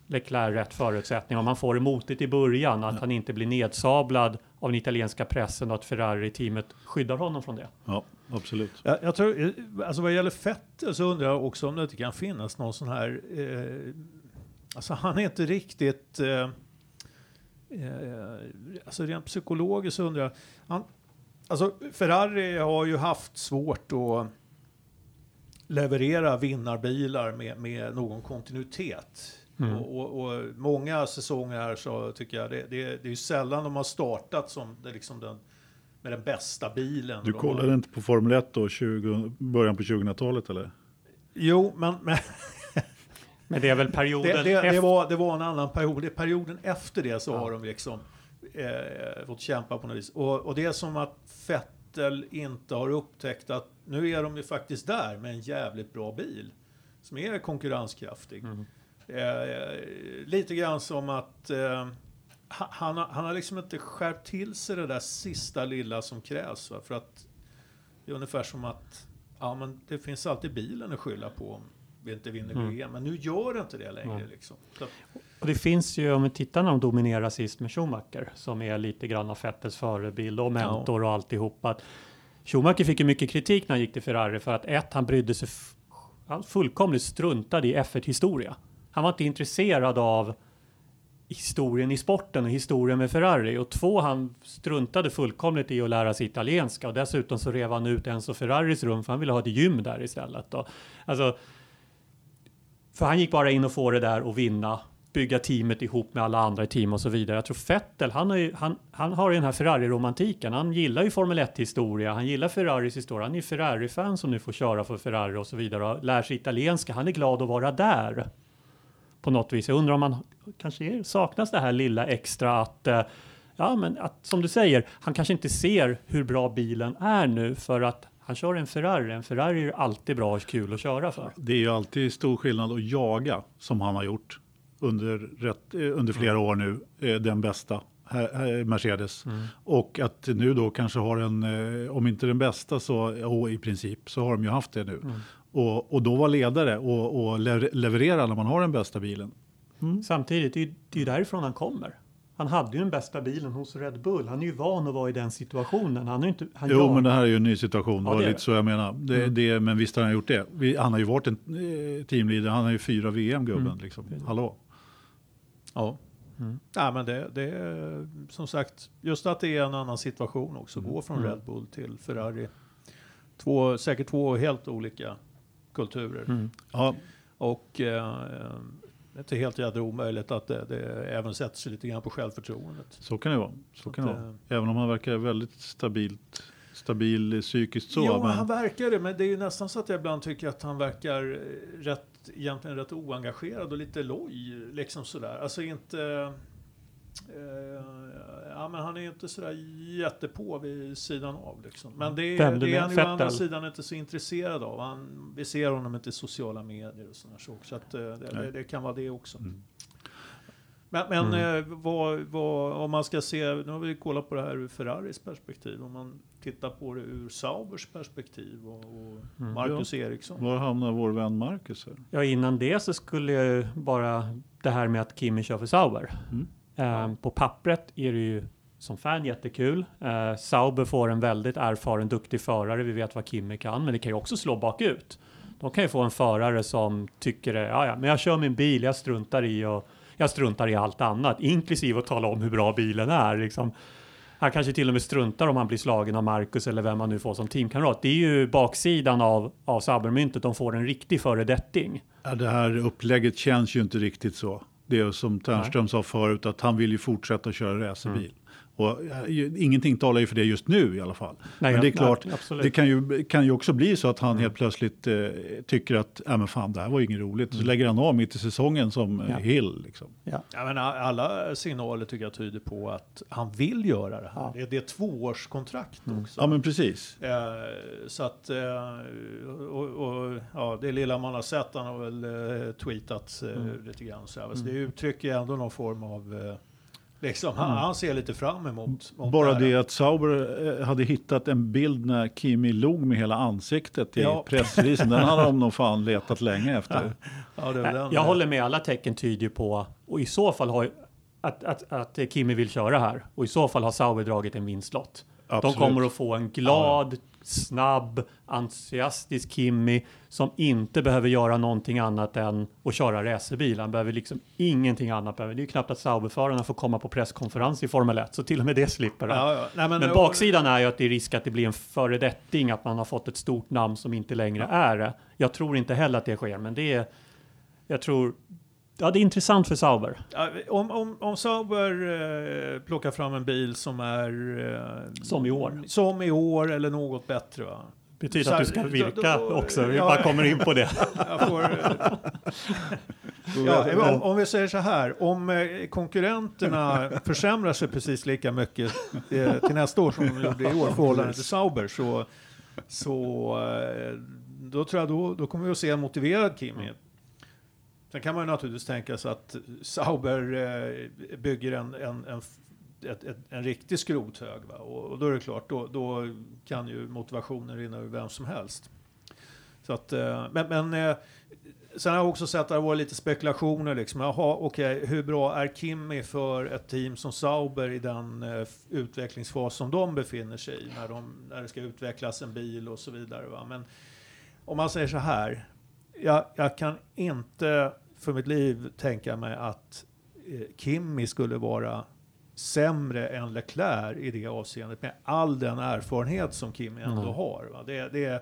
Leclerc rätt förutsättningar. Om man får det motigt i början, att han inte blir nedsablad av den italienska pressen och att Ferrari-teamet skyddar honom från det. Ja, absolut. Jag, jag tror, eh, alltså vad gäller Vettel så undrar jag också om det inte kan finnas någon sån här, eh, alltså han är inte riktigt, eh, eh, alltså rent psykologiskt så undrar jag, han, alltså Ferrari har ju haft svårt att leverera vinnarbilar med, med någon kontinuitet. Mm. Och, och, och många säsonger här så tycker jag det, det, det är ju sällan de har startat som det liksom den, med den bästa bilen. Du har- kollade inte på Formel 1 då, 20, början på 2000-talet eller? Jo, men, men (laughs) Men det är väl perioden det, det, det, var, det var en annan period. Det- Perioden efter det så har de liksom eh, fått kämpa på något vis. Och, och det är som att Vettel inte har upptäckt att nu är de ju faktiskt där med en jävligt bra bil som är konkurrenskraftig. Mm. Eh, lite grann som att eh, ha- han, han har liksom inte skärpt till sig det där sista lilla som krävs. Va? För att det är ungefär som att ja, men det finns alltid bilen att skylla på om vi inte vinner Mm. VM. Men nu gör det inte det längre. Nej. Liksom. Och det finns ju, om vi tittar när de dominerar sist med Schumacher, som är lite grann av Vettels förebild och mentor och alltihopa. Att Schumacher fick ju mycket kritik när han gick till Ferrari för att ett, han brydde sig han fullkomligt struntade i F1-historia. Han var inte intresserad av historien i sporten och historien med Ferrari. Och två, han struntade fullkomligt i att lära sig italienska och dessutom så rev han ut Enzo Ferraris rum för han ville ha ett gym där istället. Då. Alltså, för han gick bara in och få det där och vinna, bygga teamet ihop med alla andra i team och så vidare. Jag tror Fettel, han har ju, han, han har ju den här Ferrari-romantiken. Han gillar ju Formel 1-historia, han gillar Ferraris historia. Han är ju Ferrari-fan som nu får köra för Ferrari och så vidare och lär sig italienska. Han är glad att vara där på något vis. Jag undrar om man kanske är, saknas det här lilla extra att eh, Ja, men att, som du säger, han kanske inte ser hur bra bilen är nu för att han kör en Ferrari. En Ferrari är alltid bra och kul att köra för. Det är ju alltid stor skillnad att jaga som han har gjort under, rätt, eh, under flera år nu, eh, den bästa. Mercedes. Och att nu då kanske har en, om inte den bästa så ja, i princip så har de ju haft det nu. Och, och då vara ledare och, och le- leverera när man har den bästa bilen. Samtidigt, det är ju det är ju därifrån han kommer. Han hade ju den bästa bilen hos Red Bull. Han är ju van att vara i den situationen. Han är inte... Han Jo, jag- men det här är ju en ny situation. Ja, det var lite det. så jag menar. Det, det, men visst har han gjort det. Vi, han har ju varit en eh, teamleader. Han har ju fyra VM, gubben. Mm. Liksom. Hallå? ja. Mm. Ja, men det, det är som sagt, just att det är en annan situation också. Mm. Gå från Red Bull till Ferrari. Två, säkert två helt olika kulturer. Mm. Ja, Och eh, det är inte helt jädra omöjligt att det, det även sätter sig lite grann på självförtroendet. så kan det vara. Så kan det vara. Även om han verkar väldigt stabilt, stabil eh, psykiskt så. jo, men, han verkar det, men det är ju nästan så att jag ibland tycker att han verkar eh, rätt, egentligen rätt oengagerad och lite loj, liksom sådär. Alltså inte... Eh, ja, men han är ju inte sådär jättepå vid sidan av liksom. Men det, Vem det är han ju å andra sidan inte så intresserad av. Han, vi ser honom inte i sociala medier och sådana saker. Så att eh, det, det, det kan vara det också. Mm. Men, men eh, vad, vad, om man ska se, nu har vi kollat på det här ur Ferraris perspektiv, om man tittar på det ur Saubers perspektiv och, och Marcus Eriksson. Var hamnar vår vän Marcus? Här? Ja, innan det så skulle jag ju bara det här med att Kimi kör för Sauber. Mm. Um, på pappret är det ju som fan jättekul. Uh, Sauber får en väldigt erfaren, duktig förare. Vi vet vad Kimi kan, men det kan ju också slå bakut. De kan ju få en förare som tycker det, ja, ja, men jag kör min bil, jag struntar i och jag struntar i allt annat, inklusive att tala om hur bra bilen är. Liksom. Han kanske till och med struntar om han blir slagen av Marcus eller vem han nu får som teamkamrat. Det är ju baksidan av, av Saubermyntet. De får en riktig föredetting. Ja, det här upplägget känns ju inte riktigt så. Det är som Ternström sa förut, att han vill ju fortsätta köra racerbil. Och eh, ingenting talar ju för det just nu i alla fall. Nej, men det är klart, nej, det kan ju, kan ju också bli så att han helt plötsligt eh, tycker att, ja men fan det här var ju inget roligt. Så lägger han av mitt i säsongen som eh, Ja. Hill. Liksom. Ja. Ja, men alla signaler tycker jag tyder på att han vill göra det här. Ja. Det, är, det är ett tvåårskontrakt också. Ja men precis. Eh, så att, eh, och, och, ja, det lilla man har sett, han har väl eh, tweetat eh, lite grann så här. Så det uttrycker ändå någon form av, eh, liksom, han, han ser lite fram emot. mot Bara här. det att Sauber eh, hade hittat en bild när Kimi log med hela ansiktet i Ja. pressreleasen. Den hade de nog fan letat länge efter. (laughs) Ja, det den, Jag håller med, alla tecken tyder på, och i så fall har att, att, att Kimi vill köra här, och i så fall har Sauber dragit en vinstlott. De Absolut. kommer att få en glad, snabb, entusiastisk Kimi som inte behöver göra någonting annat än att köra racerbil. Han behöver liksom ingenting annat. Det är ju knappt att Sauberförarna får komma på presskonferens i Formel 1, så till och med det slipper han. Ja, ja. Nej, men, Men baksidan är ju att det är risk att det blir en föredetting, att man har fått ett stort namn som inte längre är det. Jag tror inte heller att det sker, men det är... Jag tror... Ja, det är intressant för Sauber. Ja, Om, om, om Sauber eh, plockar fram en bil som är... Eh, Som i år. Som i år eller något bättre va? Betyder Så att du ska då- virka då- också. Vi ja. bara kommer in på det. (laughs) Får, eh, ja, om, om vi säger så här, om eh, konkurrenterna försämrar sig precis lika mycket eh, till nästa år som de gjorde i år förhållande till Sauber så, så då tror jag då, då kommer vi att se en motiverad Kimi. Sen kan man ju naturligtvis tänka sig att Sauber eh, bygger en, en, en, ett, ett, en riktig skrothög. Va? Och, och då är det klart, då, då kan ju motivationen rinna ur vem som helst. Så att, eh, men, men eh, sen har jag också sett att det har varit lite spekulationer. Liksom. Jaha, okej, hur bra är Kimi för ett team som Sauber i den eh, utvecklingsfas som de befinner sig i när, de, när det ska utvecklas en bil och så vidare. Va? Men om man säger så här, jag, jag kan inte för mitt liv tänka mig att eh, Kimi skulle vara sämre än Leclerc i det avseendet med all den erfarenhet som Kimi ändå Nej. har. Va? Det, det är,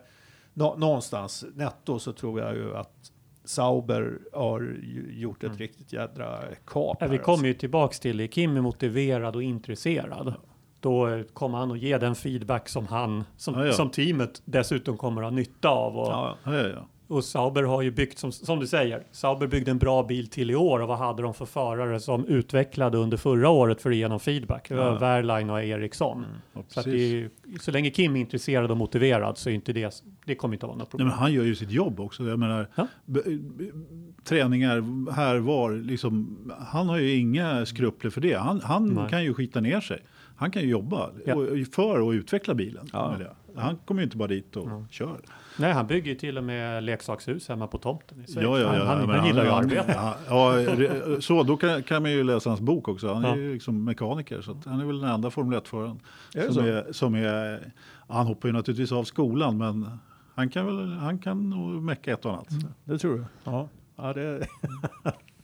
nå, någonstans netto så tror jag ju att Sauber har gjort ett riktigt jädra kap. Ja, vi alltså. kommer ju tillbaks till är motiverad och intresserad. Då kommer han att ge den feedback som han, som, Ja, ja. som teamet dessutom kommer att ha nytta av. Och. Och Sauber har ju byggt, som, som du säger, Sauber byggde en bra bil till i år och vad hade de för förare som utvecklade under förra året för att ge dem feedback? Det var Ja. Wehrlein och Eriksson. Ja, Så, att det, så länge Kim är intresserad och motiverad så är inte det, det kommer inte att vara något Nej, problem. men han gör ju sitt jobb också. Jag menar, Ja. träningar här var. Liksom, han har ju inga skrupler för det. Han, han Nej. kan ju skita ner sig. Han kan ju jobba Ja. och, för att utveckla bilen. Han kommer ju inte bara dit och kör. Nej, han bygger ju till och med leksakshus hemma på tomten. i Schweiz. Ja, ja, ja. han, han, han gillar ju han- Ja, re- så då kan, kan man ju läsa hans bok också. Han är Ja. ju liksom mekaniker. Så att han är väl den enda Formel 1-föraren. Är det Som så? är, som är, han hoppar ju naturligtvis av skolan men han kan väl han kan nog mecka ett och annat. Det tror du? Ja. Ja, det, (laughs)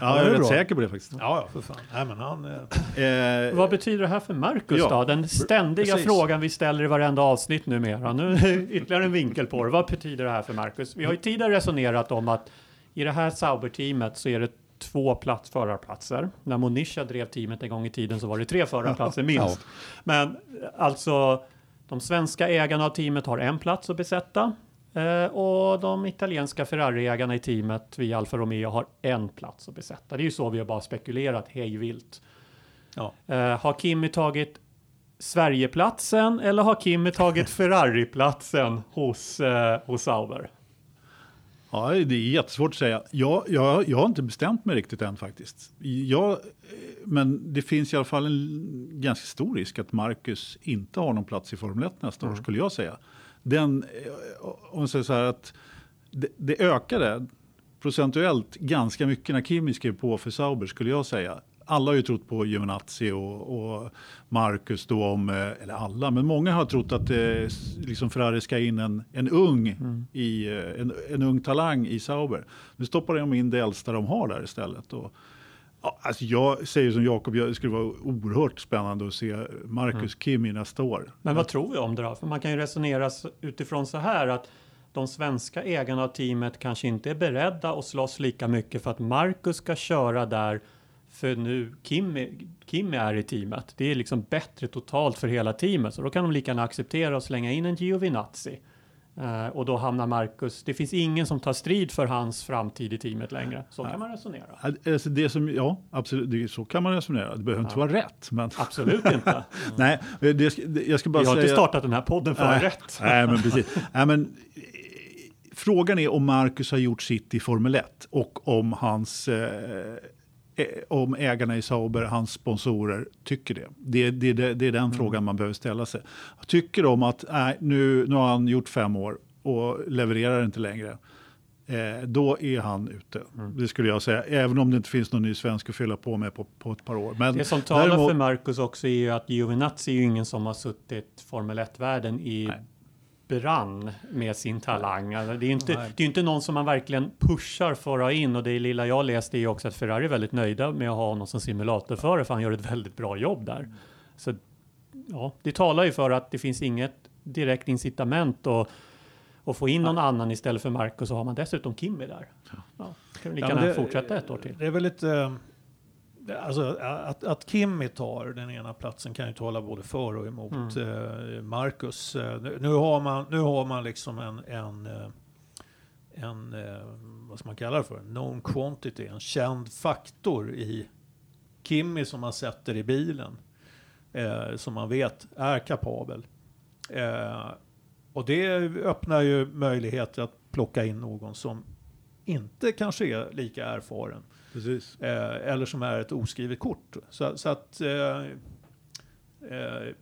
Ja, jag är rätt bra. säker på det faktiskt. ja, ja, för fan. Nej, men han... Eh, Vad betyder det här för Marcus Ja, då? Den ständiga precis. frågan vi ställer i varenda avsnitt numera. Nu ytterligare en vinkel på det. Vad betyder det här för Marcus? Vi har ju tidigare resonerat om att i det här Sauber-teamet så är det två plats, förarplatser. När Monisha drev teamet en gång i tiden så var det tre förarplatser minst. Men alltså, de svenska ägarna av teamet har en plats att besätta. Eh, och de italienska Ferrari-ägarna i teamet via Alfa Romeo har en plats att besätta. Det är ju så vi har bara spekulerat hej vilt. ja. Eh, har Kimmy tagit Sverigeplatsen eller har Kimmy tagit (laughs) Ferrari-platsen hos, eh, hos Sauber? Ja, det är jättesvårt att säga. Jag, jag, jag har inte bestämt mig riktigt än faktiskt. Jag, men det finns i alla fall en ganska stor risk att Marcus inte har någon plats i Formel 1 nästa år, skulle jag säga. Den, eh, om man säger så här att det, det ökade procentuellt ganska mycket när Kimi skrev på för Sauber, skulle jag säga alla har ju trott på Giovinazzi och, och Marcus då om, eh, eller alla, men många har trott att eh, liksom Ferrari ska in en, en ung mm. i, eh, en, en ung talang i Sauber. Nu stoppar de in det äldsta de har där istället. Och, ja, alltså jag säger som Jakob, det skulle vara oerhört spännande att se Marcus mm. Kimi nästa år. Men vad tror vi om det då? För man kan ju resonera utifrån så här att de svenska ägarna av teamet kanske inte är beredda att slåss lika mycket för att Marcus ska köra där för nu Kim, Kim är i teamet. Det är liksom bättre totalt för hela teamet. Så då kan de lika gärna acceptera och slänga in en Giovinazzi. Uh, och då hamnar Marcus, det finns ingen som tar strid för hans framtid i teamet längre. Så kan man resonera. Alltså det som, ja, absolut, det, så kan man resonera. Det behöver ja. inte vara rätt. Men... Absolut inte. (laughs) nej, det, jag ska bara Vi har säga... inte startat den här podden för att vara rätt. nej, men precis. nej, men, frågan är om Marcus har gjort sitt i Formel 1 och om hans eh, Eh, om ägarna i Sauber, hans sponsorer, tycker det. Det, det, det, det är den mm. frågan man behöver ställa sig. Tycker de att nej, nu, nu har han gjort fem år och levererar inte längre, eh, då är han ute. Mm. Det skulle jag säga, även om det inte finns någon ny svensk att fylla på med på, på ett par år. Men det som talar däremot, för Marcus också är ju att Giovinazzi är ju ingen som har suttit Formel 1-världen i nej brann med sin talang. Alltså det är inte, det är inte någon som man verkligen pushar för att ha in och det lilla jag läste är också att Ferrari är väldigt nöjda med att ha honom som simulatorförare för han gör ett väldigt bra jobb där. Så ja, det talar ju för att det finns inget direkt incitament att, att få in någon Nej. annan istället för Marcus så har man dessutom Kimmy där. Ja, kan lika gärna ja, fortsätta ett år till. Det är väl lite Alltså, att, att Kimmy tar den ena platsen kan ju tala både för och emot mm. eh, Marcus. Eh, nu, har man, nu har man liksom en, en, eh, en vad ska man kalla det för, known quantity, en känd faktor i Kimmy som man sätter i bilen. Eh, som man vet är kapabel. Eh, och det öppnar ju möjligheter att plocka in någon som inte kanske är lika erfaren. Precis. Eh, eller som är ett oskrivet kort. Så, så att... Eh, eh,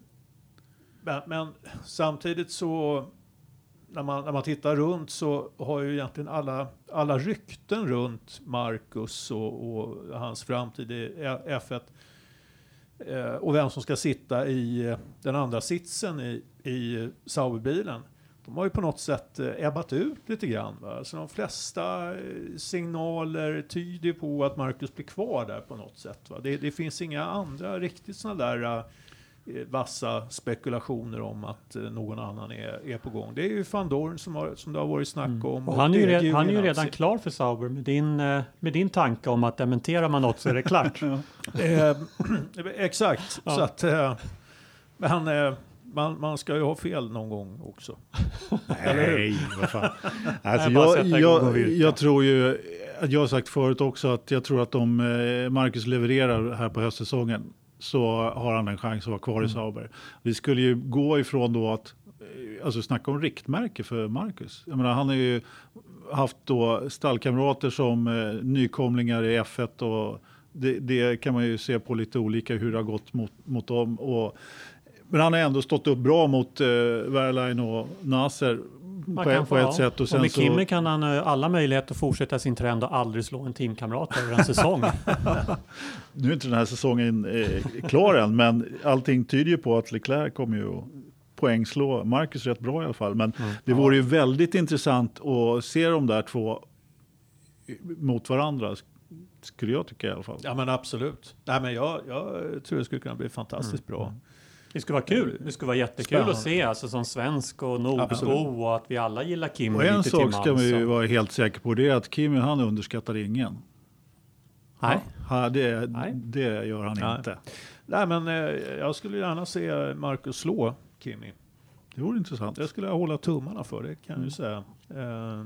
men, men, samtidigt så... När man, när man tittar runt så har ju egentligen alla, alla rykten runt Marcus och, och hans framtid i F1 eh, och vem som ska sitta i den andra sitsen i, i Sauberbilen de har ju på något sätt eh, ebbat ut lite grann. Va? Så de flesta eh, signaler tyder på att Marcus blir kvar där på något sätt. Det, det finns inga andra riktigt sådana där uh, vassa spekulationer om att någon annan är, är på gång. Det är ju van Dorn som, har, som det har varit snack mm. om. Mm. Och han, är ju, red, han är ju redan klar för Sauber med din, med din tanke om att dementerar man något så är det klart. (laughs) eh, (clears throat) exakt, ja. så att men man, man ska ju ha fel någon gång också. Nej, vad fan. (laughs) Alltså, jag, jag, jag, tror ju, jag har sagt förut också att jag tror att om eh, Marcus levererar här på höstsäsongen så har han en chans att vara kvar mm. i Sauber. Vi skulle ju gå ifrån då att, eh, alltså snacka om riktmärke för Marcus. Jag menar, han har ju haft då stallkamrater som eh, nykomlingar i F1 och det, det, kan man ju se på lite olika hur det har gått mot, mot dem. Och men han har ändå stått upp bra mot uh, Wehrlein och Nasser på, ett, på ett sätt. Och, sen och med Kimmy kan han uh, alla möjligheter att fortsätta sin trend och aldrig slå en teamkamrat över en säsong. (laughs) nu är inte den här säsongen eh, klar än, men allting tyder ju på att Leclerc kommer ju att poängslå Marcus rätt bra i alla fall. Men mm. det vore ju väldigt intressant att se de där två mot varandra skulle jag tycka i alla fall. Ja men absolut. Nej, men jag, jag tror det skulle kunna bli fantastiskt mm. bra. Mm. Det skulle vara kul. Det skulle vara jättekul Spännande. att se, alltså som svensk och nordbo och att vi alla gillar Kim. Och en sak ska vi ju vara helt säkra på, det är att Kim han underskattar ingen. Nej. Ja, det, Nej. det gör han Nej. inte. Nej, men eh, jag skulle gärna se Marcus slå Kimi. Det vore intressant. Det skulle jag hålla tummarna för, det kan jag ju säga. Eh,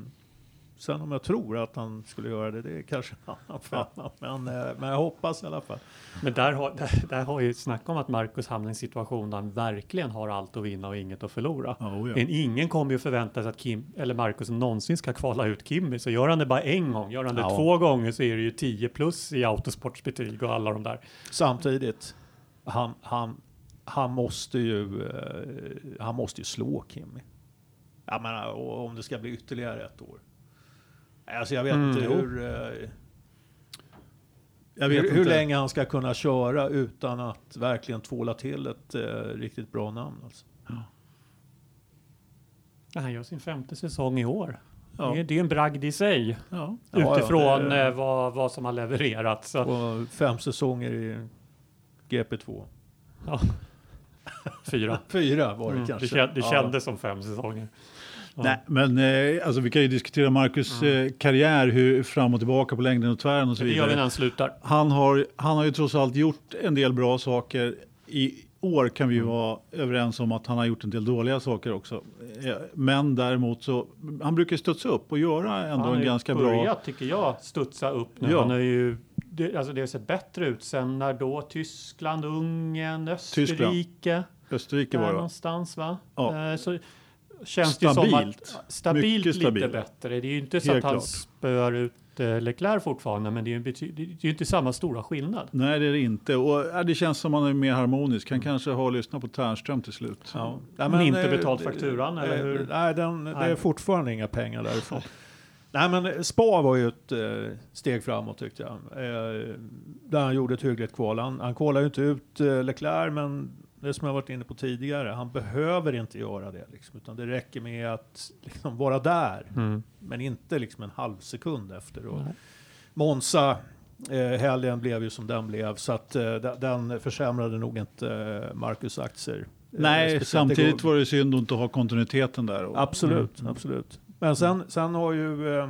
Sen om jag tror att han skulle göra det, det är kanske en annan femma. Men, eh, men jag hoppas i alla fall. Men där har, där, där har ju snackat om att Marcus hamnar i en situation där han verkligen har allt att vinna och inget att förlora. Oh, ja. Men ingen kommer ju förvänta sig att Kim eller Marcus någonsin ska kvala ut Kimmy. Så gör han det bara en gång, gör han det Ja. två gånger så är det ju 10 plus i autosportsbetyg och alla de där. Samtidigt, han, han, han måste ju, eh, han måste ju slå Kimmy. Jag menar, om det ska bli ytterligare ett år. Alltså jag vet Mm, inte hur, eh, Jag vet hur, hur länge han ska kunna köra utan att verkligen tvåla till ett eh, riktigt bra namn. Alltså. Ja, han gör sin femte säsong i år. Ja. Det, är, det är en bragd i sig Ja. Ja, ja, utifrån det- eh, vad, vad som har levererats. Fem säsonger i GP2. ja. Fyra. (laughs) Fyra var det Mm, det, kanske. det Ja. kändes som fem säsonger. Nej, men eh, alltså, vi kan ju diskutera Marcus eh, karriär, hur fram och tillbaka på längden och tvären och så Det gör vi när vidare. han slutar. Han har, han har ju trots allt gjort en del bra saker. I år kan vi ju vara överens om att han har gjort en del dåliga saker också. Eh, Men däremot så, han brukar studsa upp och göra ändå han har en ju ganska börjat, bra... tycker jag, studsa upp nu. Ja. Han har ju, det, alltså det har sett bättre ut sen när då? Tyskland, Ungern, Österrike. Österrike där var det någonstans va? Ja. Eh, Så känns det ju som Stabilt. att stabilt Mycket lite stabilt. bättre. Det är ju inte så Helt att han klart. spöar ut eh, Leclerc fortfarande, men det är ju det är ju inte samma stora skillnad. Nej, det är det inte. Och, ja, det känns som han är mer harmonisk. Han kanske har lyssnat på Ternström till slut. Ja. Men inte eh, betalt det- fakturan, eller eh, hur? Nej, den, det är fortfarande inga pengar därifrån. nej, men Spa var ju ett eh, steg framåt tyckte jag. Eh, där han gjorde ett hyggligt kval. Han, han kvalade ju inte ut eh, Leclerc, men det som jag varit inne på tidigare, han behöver inte göra det. Liksom, utan det räcker med att liksom, vara där, men inte liksom en halv sekund efter. Och Nej. Monza, eh, helgen blev ju som den blev, så att eh, den, försämrade nog inte eh, Marcus aktier. eh, Nej, samtidigt var det synd att inte ha kontinuiteten där. Och, Absolut, Mm. absolut. Men sen, sen har ju eh,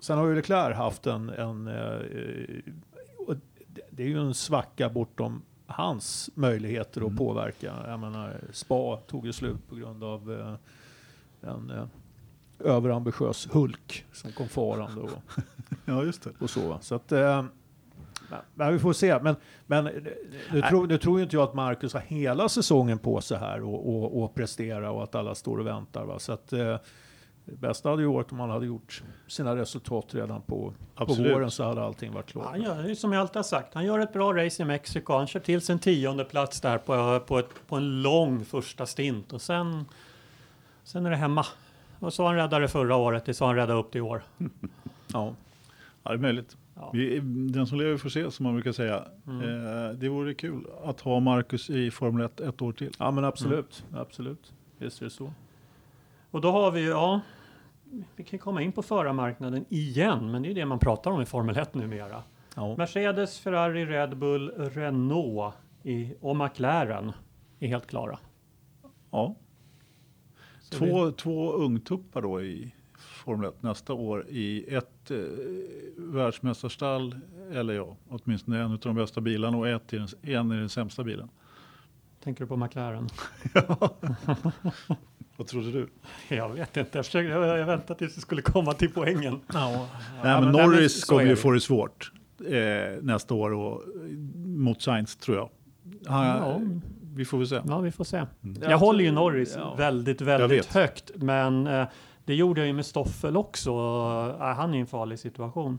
Sen har ju Leclerc haft en, en eh, det är ju en svacka bortom hans möjligheter att Mm. påverka. Jag menar, Spa tog ju slut på grund av eh, en eh, överambitiös Hulk som kom farande och, (laughs) Ja, just det. och så. Så att, eh, men- men vi får se. Men, men eh, nu, tror, nu tror ju inte jag att Marcus har hela säsongen på sig här och, och, och prestera och att alla står och väntar. Va? Så att, eh, det bästa hade ju varit om han hade gjort sina resultat redan på, på våren så hade allting varit klart. Han gör, som jag alltid har sagt, han gör ett bra race i Mexiko. Han kör till sin tionde plats där på, på, ett, på en lång första stint och sen, sen är det hemma. Och så han räddade det förra året, det är så han räddade upp det i år. (laughs) Ja. Ja, det är möjligt. Ja. Vi, den som lever får se, som man brukar säga. Mm. Eh, det vore kul att ha Marcus i Formel 1 ett år till. ja, men absolut. absolut. Visst är det så. Och då har vi ju, ja, vi kan komma in på förarmarknaden igen, men det är det man pratar om i Formel 1 numera. Ja. Mercedes, Ferrari, Red Bull, Renault i, och McLaren är helt klara. Ja. Så vi- Två, två ungtuppar då i Formel 1 nästa år i ett eh, världsmästarstall, eller ja, åtminstone en av de bästa bilarna och ett i den, en i den sämsta bilen. Tänker du på McLaren? (laughs) (laughs) Vad trodde du? Jag vet inte, jag, försökte, jag, jag väntade tills det skulle komma till poängen. Ja. Nej, men men- Norris kommer ju få det svårt eh, nästa år och, mot Sainz tror jag. Han, Ja. Vi får väl se. Ja, vi får se. Mm. Jag håller ju Norris Ja. väldigt, väldigt högt. Men eh, det gjorde jag ju med Stoffel också. Eh, han är i en farlig situation.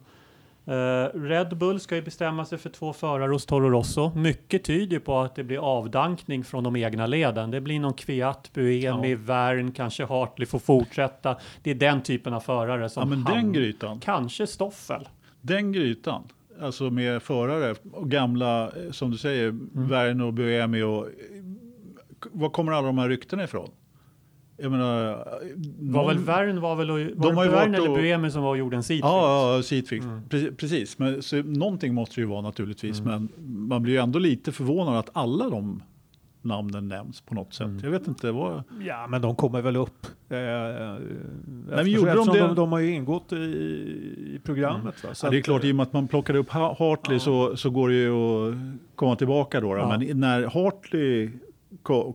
Eh, Red Bull ska ju bestämma sig för två förare hos Toro Rosso. Mycket tyder på att det blir avdankning från de egna leden. Det blir någon Kviat, Buemi, Ja. Vern, kanske Hartley får fortsätta. Det är den typen av förare som Ja, men han. den grytan. Kanske Stoffel. Den grytan, alltså med förare och gamla, eh, som du säger, Werner och Buemi och... eh, Var kommer alla de här ryktena ifrån? Jag menar... Var någon- väl Vern var väl var De har det ju Vern varit eller och- Buemi som var en seatfix? Ja, ja, seatfix. Mm. Pre- Precis, men så, någonting måste det ju vara naturligtvis. Mm. Men man blir ju ändå lite förvånad att alla de namnen nämns på något sätt. Mm. Jag vet inte vad... Ja, men de kommer väl upp. Eh, eh, men gjorde de det? De, de har ju ingått i, i programmet. Va? Så Ja, det är klart, i och med att man plockade upp Ha- Hartley Ja. så, så går det ju att komma tillbaka då. då. Ja. Men när Hartley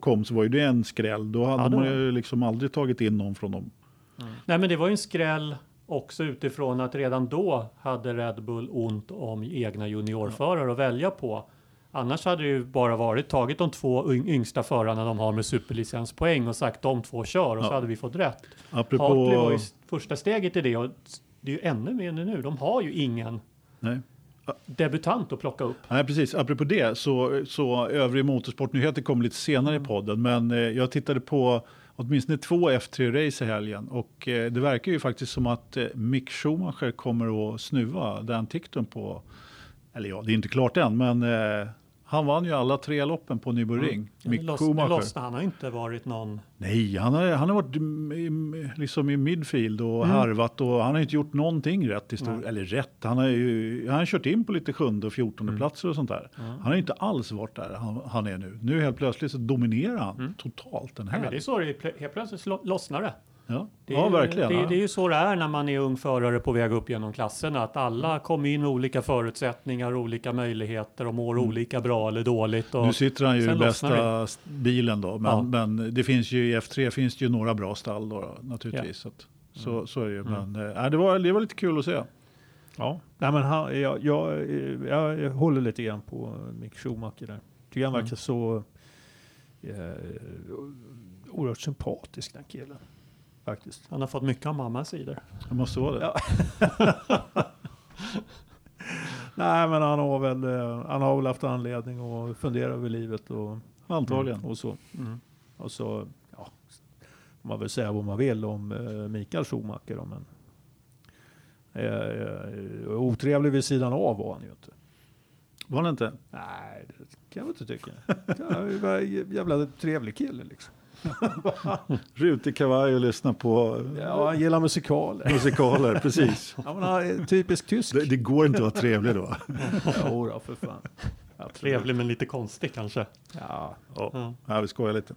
kom så var ju det en skräll. Då hade Ja, man ju liksom aldrig tagit in någon från dem. Nej, men det var ju en skräll Också utifrån att redan då hade Red Bull ont om egna juniorförare att välja på. Annars hade det ju bara varit tagit de två yng- yngsta förarna de har med superlicenspoäng och sagt de två kör och så Ja. hade vi fått rätt. Apropå... Hartley var ju första steget i det och det är ju ännu mer nu. De har ju ingen Nej. Debutant att plocka upp. Nej, precis. Apropå det, så, så övrig motorsportnyheter kommer lite senare i podden. Men eh, jag tittade på åtminstone två F3-race i helgen. Och eh, det verkar ju faktiskt som att eh, Mick Schumacher kommer att snuva Dan Tickton på... Eller ja, det är inte klart än, men eh, han vann ju alla tre loppen på Nürburgring. Mick det loss- Schumacher. Han har inte varit någon... Nej, han har, han har varit i, liksom i midfield och harvat och han har inte gjort någonting rätt. I stor, Nej. eller rätt, han har ju han har kört in på lite sjunde och fjortonde platser och sånt där. Han har inte alls varit där han, han är nu. Nu helt plötsligt så dominerar han totalt den Nej, här. men det är så det Helt plötsligt lo- lossnar det. Ja. Det är, ja, ju- verkligen. Det, ja. det är ju så det är när man är ung förare på väg upp genom klasserna. Att alla kommer in med olika förutsättningar, olika möjligheter och mår olika bra eller dåligt. Och Mm. nu sitter han ju i bästa s- bilen då. Men, Ja. men det finns ju i F3 finns det ju några bra stall då, då naturligtvis. Så, att, så, så är det ju. Men äh, det, var, det var lite kul att se. Ja, nej, men han, jag, jag, jag, jag håller lite grann på Mick Schumacher där. Tycker han verkar så eh, oerhört sympatisk den killen. Faktiskt. Han har fått mycket av mammas sidor. Det måste vara det. Ja. (laughs) Nej, men han har väl, eh, han har väl haft anledning att fundera över livet och, Antagligen. och så. Mm. Och så, ja, man väl säga vad man vill om eh, Mikael Schumacher då, men eh, eh, otrevlig vid sidan av var han ju inte. Var det inte? Nej, det kan jag inte tycka. Han jävla trevlig kille liksom. (laughs) Rutig kavaj och lyssna på Ja, han gillar musikaler. musikaler, (laughs) precis. Ja, men han är typisk tysk. Det, det går inte att vara trevlig då. (laughs) Jo då, för fan. Absolut. Trevlig men lite konstig kanske. Ja. Ja, Ja, vi skojar lite.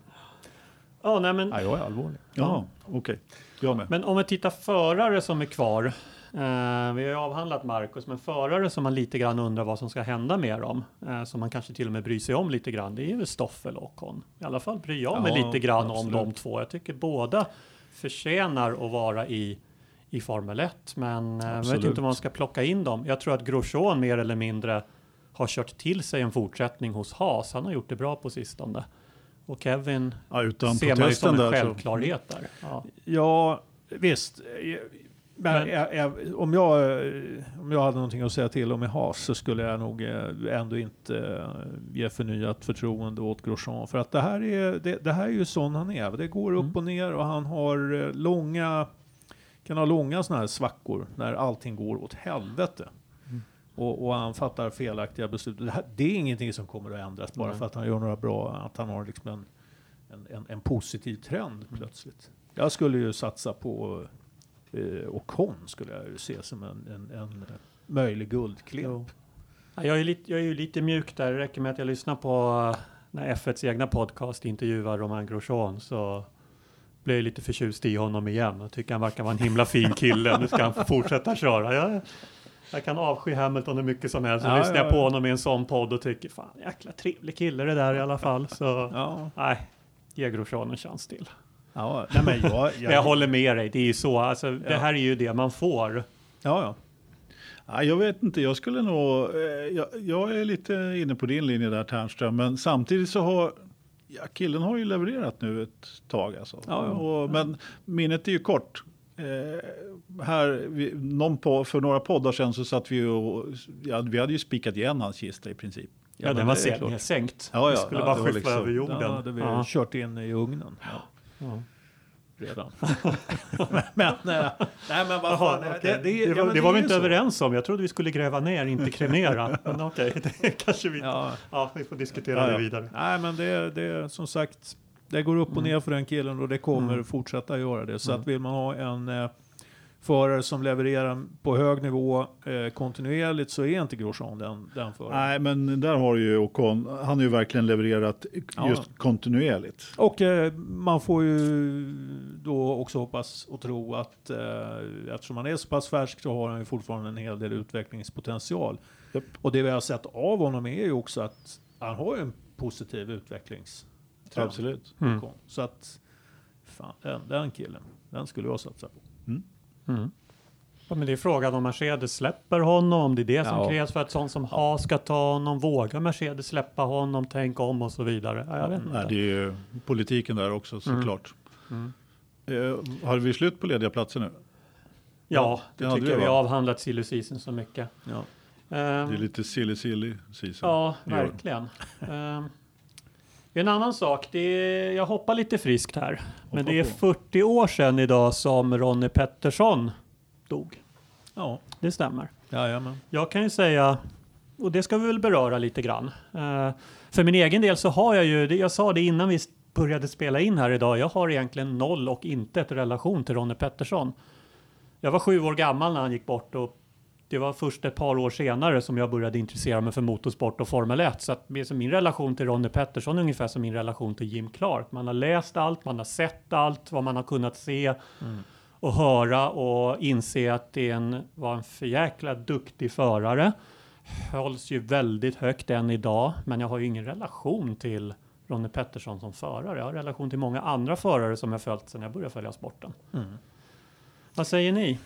ja nej, men, ja, jag är allvarlig. Jaha, okej. Jag med. men om vi tittar förare som är kvar. Eh, vi har ju avhandlat Marcus, men förare som man lite grann undrar vad som ska hända med dem. Eh, som man kanske till och med bryr sig om lite grann. Det är ju Stoffel och Ocon. I alla fall bryr jag mig Ja, lite grann absolut. om de två. Jag tycker båda förtjänar att vara i i Formel 1. Men eh, jag vet Absolut. inte om man ska plocka in dem. Jag tror att Grosjean mer eller mindre har kört till sig en fortsättning hos Haas. Han har gjort det bra på sistone. Och Kevin Ja, ser man ju som en där så. självklarhet där. Ja. Ja, visst. Men, jag, jag, om, jag, om jag hade någonting att säga till om i Haas så skulle jag nog eh, ändå inte eh, ge förnyat förtroende åt Grosjean. För att det här är, det, det här är ju sån han är. Det går upp Mm. och ner och han har eh, långa, kan ha långa sådana här svackor när allting går åt helvete. Mm. Och, och han fattar felaktiga beslut. Det, här, det är ingenting som kommer att ändras bara Nej. för att han gör några bra, att han har liksom en, en, en, en positiv trend plötsligt. Jag skulle ju satsa på eh, Ocon skulle jag ju se som en, en, en möjlig guldklimp. Jo. Ja, Jag är, lite, jag är ju lite mjuk där. Det räcker med att jag lyssnar på eh, när F1s egna podcast intervjuar Romain Grosjean så blir jag lite förtjust i honom igen. Jag tycker han verkar vara en himla fin kille. Nu ska han få fortsätta köra. Jag, jag kan avsky Hamilton hur mycket som helst. Så Ja, lyssnar ja, jag på ja. honom i en sån podd och tycker fan jäkla trevlig kille det där i alla fall. Så Ja, nej, ge Grosjean en chans till. Ja. Nej, men jag, (laughs) jag, Men jag håller med dig. Det är ju så. Alltså, Det Ja. här är ju det man får. Ja, ja. Ja, jag vet inte, jag skulle nog... Eh, jag, jag är lite inne på din linje där Ternström, men samtidigt så har... Ja, killen har ju levererat nu ett tag alltså. Ja, ja. Och, men minnet är ju kort. Eh, här, vi, någon på, för några poddar sedan så satt vi och... Ja, vi hade ju spikat igen hans kista i princip. Ja, men den var det sänkt. Ja, ja, det skulle ja, bara det skyffla liksom- över jorden. Den hade vi Ja. kört in i ugnen. Ja. Ja. Redan. (laughs) men, eh, nej men vad fan. okej. det, det, det, ja, var, men det var är vi inte så. överens om. Jag trodde vi skulle gräva ner, inte kremera. (laughs) Men okej, det (laughs) kanske vi... Ja. Ja. vi får diskutera Ja, det ja. vidare. Nej men det, det som sagt. Det går upp och Mm. ner för den killen och det kommer Mm. fortsätta göra det. Så Mm. att vill man ha en eh, förare som levererar på hög nivå eh, kontinuerligt så är inte Grosjean den, den föraren. Nej, men där har ju Ocon, han har ju verkligen levererat Ja. just kontinuerligt. Och eh, man får ju då också hoppas och tro att eh, eftersom han är så pass färsk så har han ju fortfarande en hel del utvecklingspotential. Japp. Och det vi har sett av honom är ju också att han har ju en positiv utvecklingstrend. Absolut. Mm. Så att fan, den, den killen, den skulle jag satsa på. Mm. Ja, men det är frågan om Mercedes släpper honom, om det är det som Ja. krävs för att sån som Haas ska ta honom. Vågar Mercedes släppa honom, tänk om och så vidare. Ja, jag vet Nej, inte. det är ju politiken där också såklart. Mm. Eh, har vi slut på lediga platser nu? Ja, det det tycker vi, jag. Vi har avhandlat silly season så mycket. Ja. Ehm, Det är lite silly silly season. Ja, verkligen. Ehm, en annan sak, det är, jag hoppar lite friskt här. Men det är på. 40 år sedan idag som Ronnie Pettersson dog. Ja, Det stämmer. jajamän. Jag kan ju säga, och det ska vi väl beröra lite grann. Eh, för min egen del så har jag ju, jag sa det innan vi började spela in här idag, jag har egentligen noll och inte ett relation till Ronnie Pettersson. Jag var sju år gammal när han gick bort och det var först ett par år senare som jag började intressera mig för motorsport och Formel 1. Så att det är som min relation till Ronnie Pettersson är ungefär som min relation till Jim Clark. Man har läst allt, man har sett allt, vad man har kunnat se och höra och inse att det är en, var en för jäkla duktig förare. Hålls ju väldigt högt än idag, men jag har ju ingen relation till Ronnie Pettersson som förare. Jag har relation till många andra förare som jag följt sedan jag började följa sporten. Vad säger ni?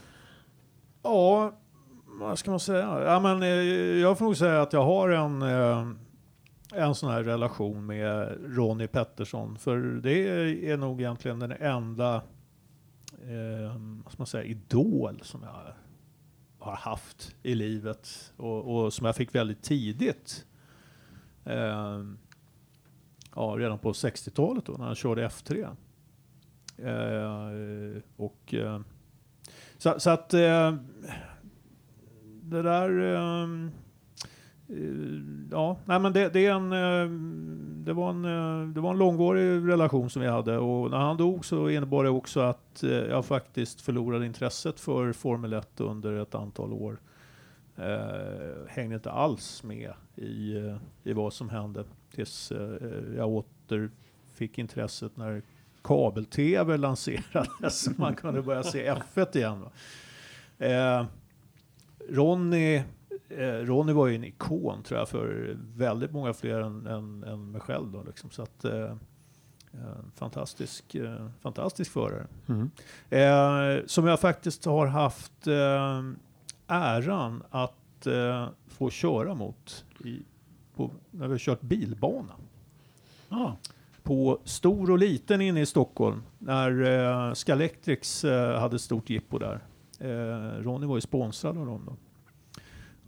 Ja, vad ska man säga? Ja, men, eh, jag får nog säga att jag har en, eh, en sån här relation med Ronnie Pettersson. För det är nog egentligen den enda eh, vad ska man säga, idol som jag har haft i livet. Och, och som jag fick väldigt tidigt. Eh, ja, redan på 60-talet då när han körde F3. Eh, och eh, så, så att det där... Ehm, eh, ja, nej men det, det är en... Ehm, det, var en eh, det var en långvarig relation som vi hade och när han dog så innebar det också att eh, jag faktiskt förlorade intresset för Formel 1 under ett antal år. Eh, hängde inte alls med i, eh, i vad som hände tills jag åter fick intresset när kabel-tv lanserades så (laughs) man kunde börja se F1 igen. Va? Eh, Ronny, eh, Ronny var ju en ikon tror jag för väldigt många fler än, än, än mig själv. Då, liksom. Så att, eh, eh, fantastisk, eh, fantastisk förare. Eh, som jag faktiskt har haft eh, äran att eh, få köra mot i, på, när vi har kört bilbana Ja, på stor och liten inne i Stockholm när eh, Scalextrics eh, hade stort jippo där. Eh, Ronny var ju sponsrad av dem då.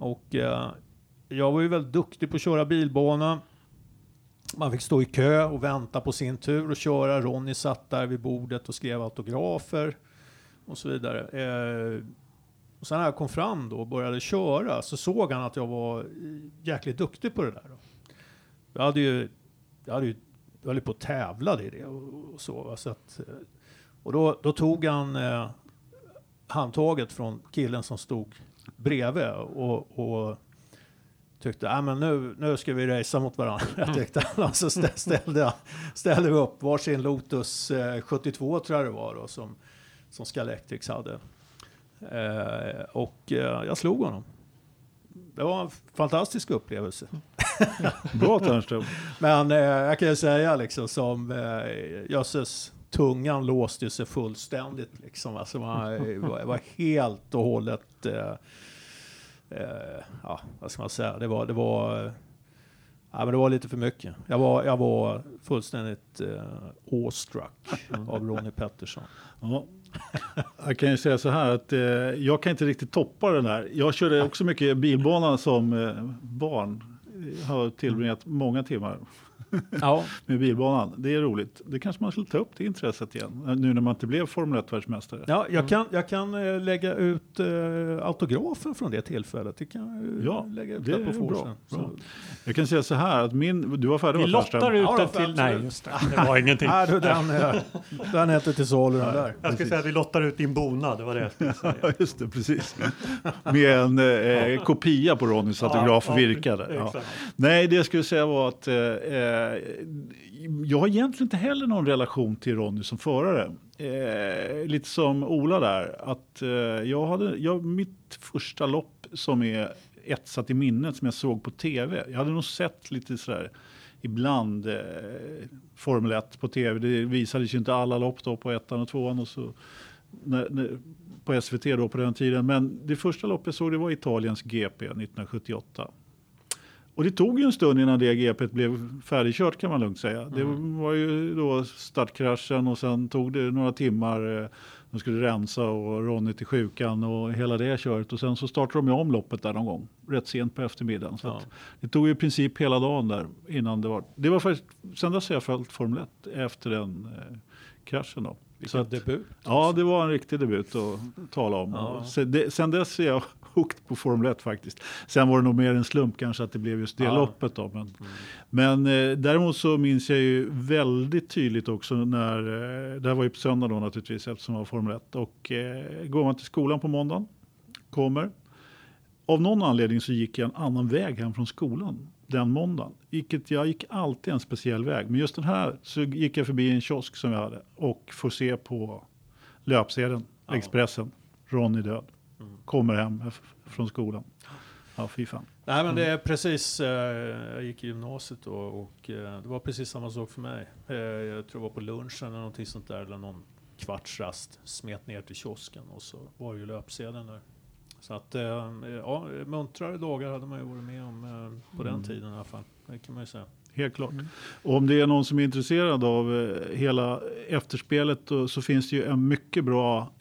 Och eh, jag var ju väldigt duktig på att köra bilbana. Man fick stå i kö och vänta på sin tur och köra. Ronny satt där vid bordet och skrev autografer och så vidare. Eh, och sen när jag kom fram då och började köra så såg han att jag var jäkligt duktig på det där. Då. Jag hade ju, jag hade ju jag höll ju på att tävla i det och, och så. Va? så att, eh, och då, då tog han eh, handtaget från killen som stod bredvid och, och tyckte att men nu, nu ska vi racea mot varandra. Jag tyckte han. Så stä- ställde, ställde vi upp varsin Lotus eh, 72 tror jag det var då, som, som Scalextrics hade. Eh, och eh, jag slog honom. Det var en fantastisk upplevelse. (laughs) bra Ternström. Men eh, jag kan ju säga liksom som eh, jösses, tungan låste sig fullständigt liksom. Alltså man eh, var, var helt och hållet, eh, eh, ja vad ska man säga, det var, det var, ja, men det var lite för mycket. Jag var, jag var fullständigt eh, awestruck av Ronnie Pettersson. Ja. Jag kan ju säga så här att eh, jag kan inte riktigt toppa den här. Jag körde också mycket bilbana som eh, barn. Jag har tillbringat många timmar (laughs) Ja, med bilbanan. Det är roligt. Det kanske man skulle ta upp det intresset igen. Nu när man inte blev Formel 1-världsmästare. ja jag, kan, jag kan eh, lägga ut eh, autografen från det tillfället. Det kan Ja, lägga ut det på är bra, Forsen. bra. Jag kan säga så här att min, du var färdig Vi va, Ternström? lottar ut då, till... Nej, just det. (laughs) Det var ingenting. Nej, du, den, eh, (laughs) den är inte till salu den där. Jag skulle säga att vi lottar ut din bonad, det var det jag skulle säga. Just det, precis. Med en eh, kopia på Ronnys autograf Ja, ja, virkade. Ja. Nej, det jag skulle säga var att eh, eh, Eh, jag har egentligen inte heller någon relation till Ronny som förare. Eh, lite som Ola där, att eh, jag hade, jag, mitt första lopp som är etsat i minnet som jag såg på tv. Jag hade nog sett lite sådär ibland eh, Formel 1 på tv. Det visades ju inte alla lopp då på ettan och tvåan och så när, när, på SVT då på den tiden. Men det första loppet jag såg det var Italiens GP 1978. Och det tog ju en stund innan det GP blev färdigkört kan man lugnt säga. Det var ju då startkraschen och sen tog det några timmar. eh, De skulle rensa och Ronny till sjukan och hela det köret. Och sen så startade de ju om loppet där någon gång. Rätt sent på eftermiddagen. Så Ja. det tog ju i princip hela dagen där innan det var. Det var faktiskt, sen dess har jag följt Formel 1 efter den eh, kraschen då. Så Vilken att, debut. ja, det var en riktig debut att tala om. Ja. Och Sen, det, sen dess är jag hooked på Formel 1 faktiskt. Sen var det nog mer en slump kanske att det blev just det Ja. loppet. Då, men men eh, däremot så minns jag ju väldigt tydligt också när, eh, det här var ju på söndag då naturligtvis eftersom det var Formel 1. Och eh, går man till skolan på måndagen, kommer. Av någon anledning så gick jag en annan väg hem från skolan den måndagen. Vilket jag gick alltid en speciell väg. Men just den här så gick jag förbi en kiosk som jag hade och får se på löpsedeln, Ja. Expressen, Ronny död. Mm. Kommer hem från skolan. Ja, fy fan. Nej men det är precis, eh, jag gick i gymnasiet då och eh, det var precis samma sak för mig. Eh, jag tror det var på lunchen eller någonting sånt där, eller någon kvartsrast, smet ner till kiosken och så var ju löpsedeln där. Så att, ja, muntrare dagar hade man ju varit med om på den Mm. tiden i alla fall. Det kan man ju säga. Helt klart. Och om det är någon som är intresserad av hela efterspelet då, så finns det ju en mycket bra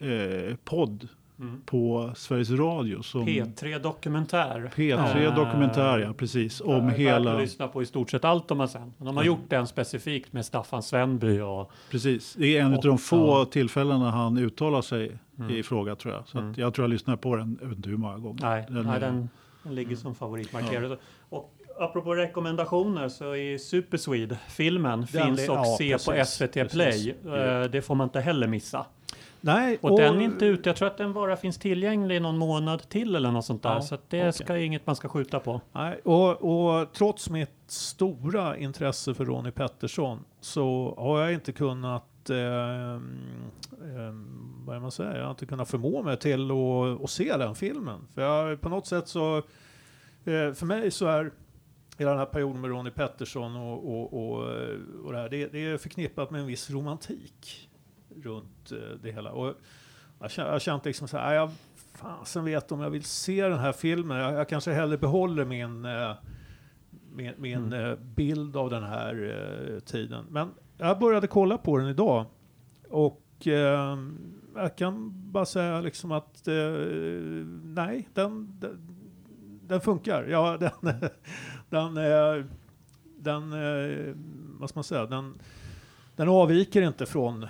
podd Mm. på Sveriges Radio. Som P3 Dokumentär. P3 Eh, Dokumentär, ja precis. Om hela... att lyssna på i stort sett allt de har sen. Men de har gjort den specifikt med Staffan Svenby och Precis. Det är en av de få ja. tillfällena han uttalar sig Mm. i fråga tror jag. Så Mm. att jag tror jag lyssnar på den, jag vet inte hur många gånger. Nej, Den nej den, den ligger som favoritmarkerad. Och apropå rekommendationer så är Super Swede-filmen Den finns är- och ja, se på precis, SVT precis. Play. Ja. Eh, Det får man inte heller missa. Nej, Och, den är inte ute. Jag tror att den bara finns tillgänglig någon månad till eller något sånt där. Ja, så det okej. ska inget man ska skjuta på. Nej, och, och trots mitt stora intresse för Ronnie Pettersson så har jag inte kunnat, eh, eh, vad man säger, jag har inte kunnat förmå mig till att, att se den filmen. För jag, på något sätt så, eh, för mig så är hela den här perioden med Ronnie Pettersson och, och, och, och det här, det, det är förknippat med en viss romantik runt eh, det hela. Och jag har känt liksom så här, jag fasen vet om jag vill se den här filmen. Jag, jag kanske hellre behåller min, eh, min, min Mm. eh, bild av den här tiden. Men jag började kolla på den idag och eh, jag kan bara säga liksom att nej, den, den, den funkar. Ja, (laughs) den, den, den, vad ska man säga, den, den avviker inte från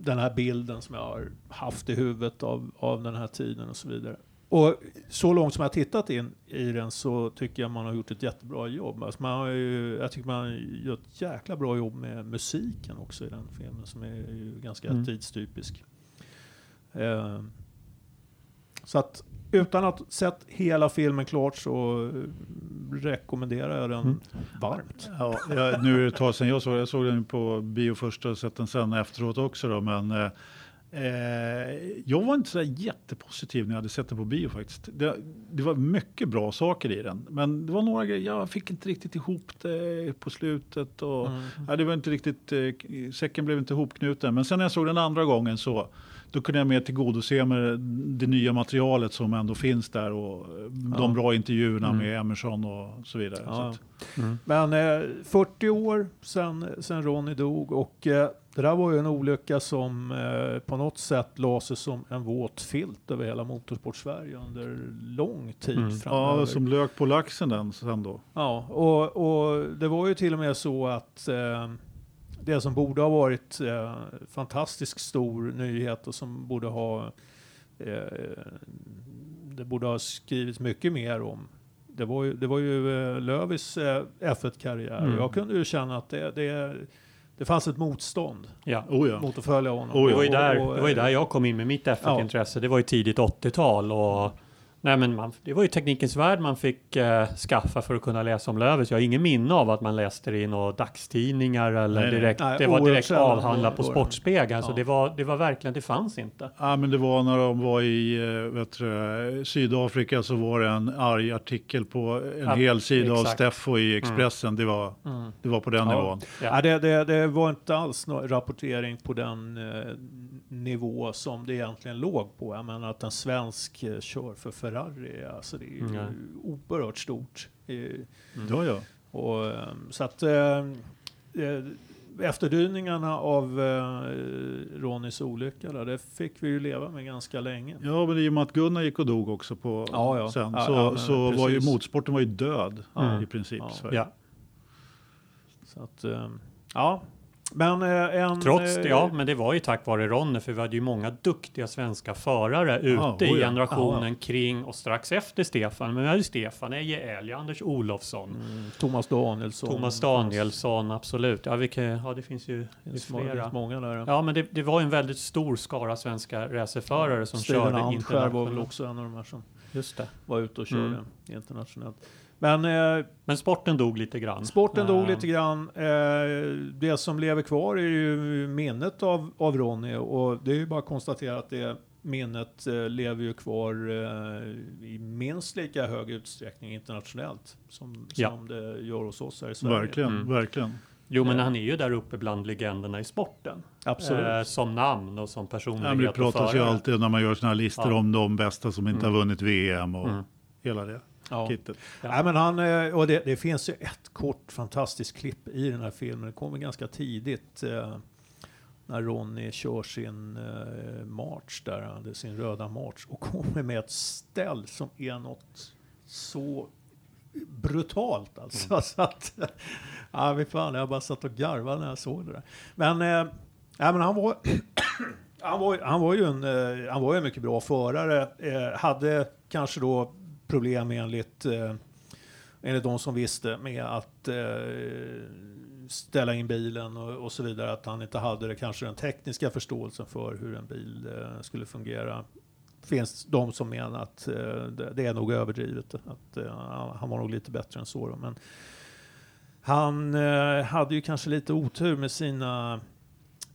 den här bilden som jag har haft i huvudet av, av den här tiden och så vidare. Och så långt som jag har tittat in i den så tycker jag man har gjort ett jättebra jobb. Alltså man har ju, jag tycker man gör ett jäkla bra jobb med musiken också i den filmen som är ju ganska Mm. tidstypisk. Eh, så att utan att sett hela filmen klart så eh, rekommenderar jag den Mm. varmt. Ja, jag, nu är det ett tag sedan jag såg Jag såg den på bio först och sett den sen efteråt också. Då, men eh, jag var inte så jättepositiv när jag hade sett den på bio faktiskt. Det, det var mycket bra saker i den. Men det var några grejer, jag fick inte riktigt ihop det på slutet. Och, Mm. ja, det var inte riktigt, eh, säcken blev inte ihopknuten. Men sen när jag såg den andra gången så då kunde jag mer tillgodose med det nya materialet som ändå finns där och eh, de Ja. bra intervjuerna Mm. med Emerson och så vidare. Ja. Så att, Men eh, 40 år sedan, sedan Ronny dog och eh, det där var ju en olycka som eh, på något sätt la sig som en våt filt över hela motorsport-Sverige under lång tid Mm. framöver. Ja, som lök på laxen den sen då. Ja, och, och det var ju till och med så att eh, det som borde ha varit eh, fantastiskt stor nyhet och som borde ha eh, det borde ha skrivits mycket mer om. Det var ju, det var ju eh, Lövis eh, F1-karriär. Mm. Jag kunde ju känna att det, det, det fanns ett motstånd Ja. Oh ja. mot att följa honom. Oh Det ja. var, ju där, och, det var ju eh, där jag kom in med mitt F1-intresse. Det var ju tidigt 80-tal och nej men man, det var ju teknikens värld man fick eh, skaffa för att kunna läsa om Löfves. Jag har ingen minne av att man läste det i några dagstidningar eller Nej, direkt. Nej, det var direkt avhandlat på. Sportspegeln. Så Ja. det var, det var verkligen, det fanns inte. Ja, men det var när de var i eh, vet du, Sydafrika så var det en arg artikel på en Ja, hel sida av exakt. Steffo i Expressen. Det, var, det var på den Ja. nivån. Ja. Ja, det, det, det var inte alls någon rapportering på den eh, nivå som det egentligen låg på. Jag menar att en svensk eh, kör för Ferrari, alltså det är ju Nej. oerhört stort. Eh, Ja, ja. och, eh, så att eh, efterdyningarna av eh, Ronnys olycka där, det fick vi ju leva med ganska länge. Ja, men i och med att Gunnar gick och dog också på Ja, ja. sen, Ja, så, så var ju motorsporten var ju död Mm. i princip. Ja. Så att, eh, ja. Men eh, en... Trots det, eh, ja, men det var ju tack vare Ronne, för vi hade ju många duktiga svenska förare ute Ja, oh i ja. generationen Ja, kring och strax efter Stefan. Men vi hade Stefan Eje Älg, Anders Olofsson, Mm, Thomas Danielsson. Thomas Danielsson, absolut. Ja, vilka, ja det finns ju Det finns flera. finns många där. Ja, men det, det var en väldigt stor skara svenska racerförare som Steven körde Antskär var väl internationellt. också en av de här som Just det. var ute och körde Mm. internationellt. Men eh, Men sporten dog lite grann. sporten dog Eh, lite grann. Eh, det som lever kvar är ju minnet av, av Ronny och det är ju bara att konstatera att det minnet eh, lever ju kvar eh, i minst lika hög utsträckning internationellt som, Ja. som det gör hos oss här i Sverige. Verkligen, Mm. verkligen. Jo, men han är ju där uppe bland legenderna i sporten. Absolut. Eh, som namn och som Ja, personlighet men det pratas ju alltid när man gör såna här listor Ja. om de bästa som inte Mm. har vunnit VM och Mm. hela det ja. kittet. Ja. Nej, men han, eh, och det, det finns ju ett kort fantastiskt klipp i den här filmen. Det kommer ganska tidigt. Eh, när Ronny kör sin eh, march där, sin röda march och kommer med ett ställ som är något så brutalt alltså. (laughs) Så att, ja, vi fan, jag bara satt och garvade när jag såg det där. Men, eh, nej, men han var (coughs) han var, han var ju en, eh, han var ju en mycket bra förare. Eh, hade kanske då problem enligt, eh, enligt de som visste med att eh, ställa in bilen och, och så vidare. Att han inte hade det, kanske den tekniska förståelsen för hur en bil eh, skulle fungera. Finns de som menar att eh, det, det är nog överdrivet. Att, eh, han var nog lite bättre än så. Då. Men han eh, hade ju kanske lite otur med sina,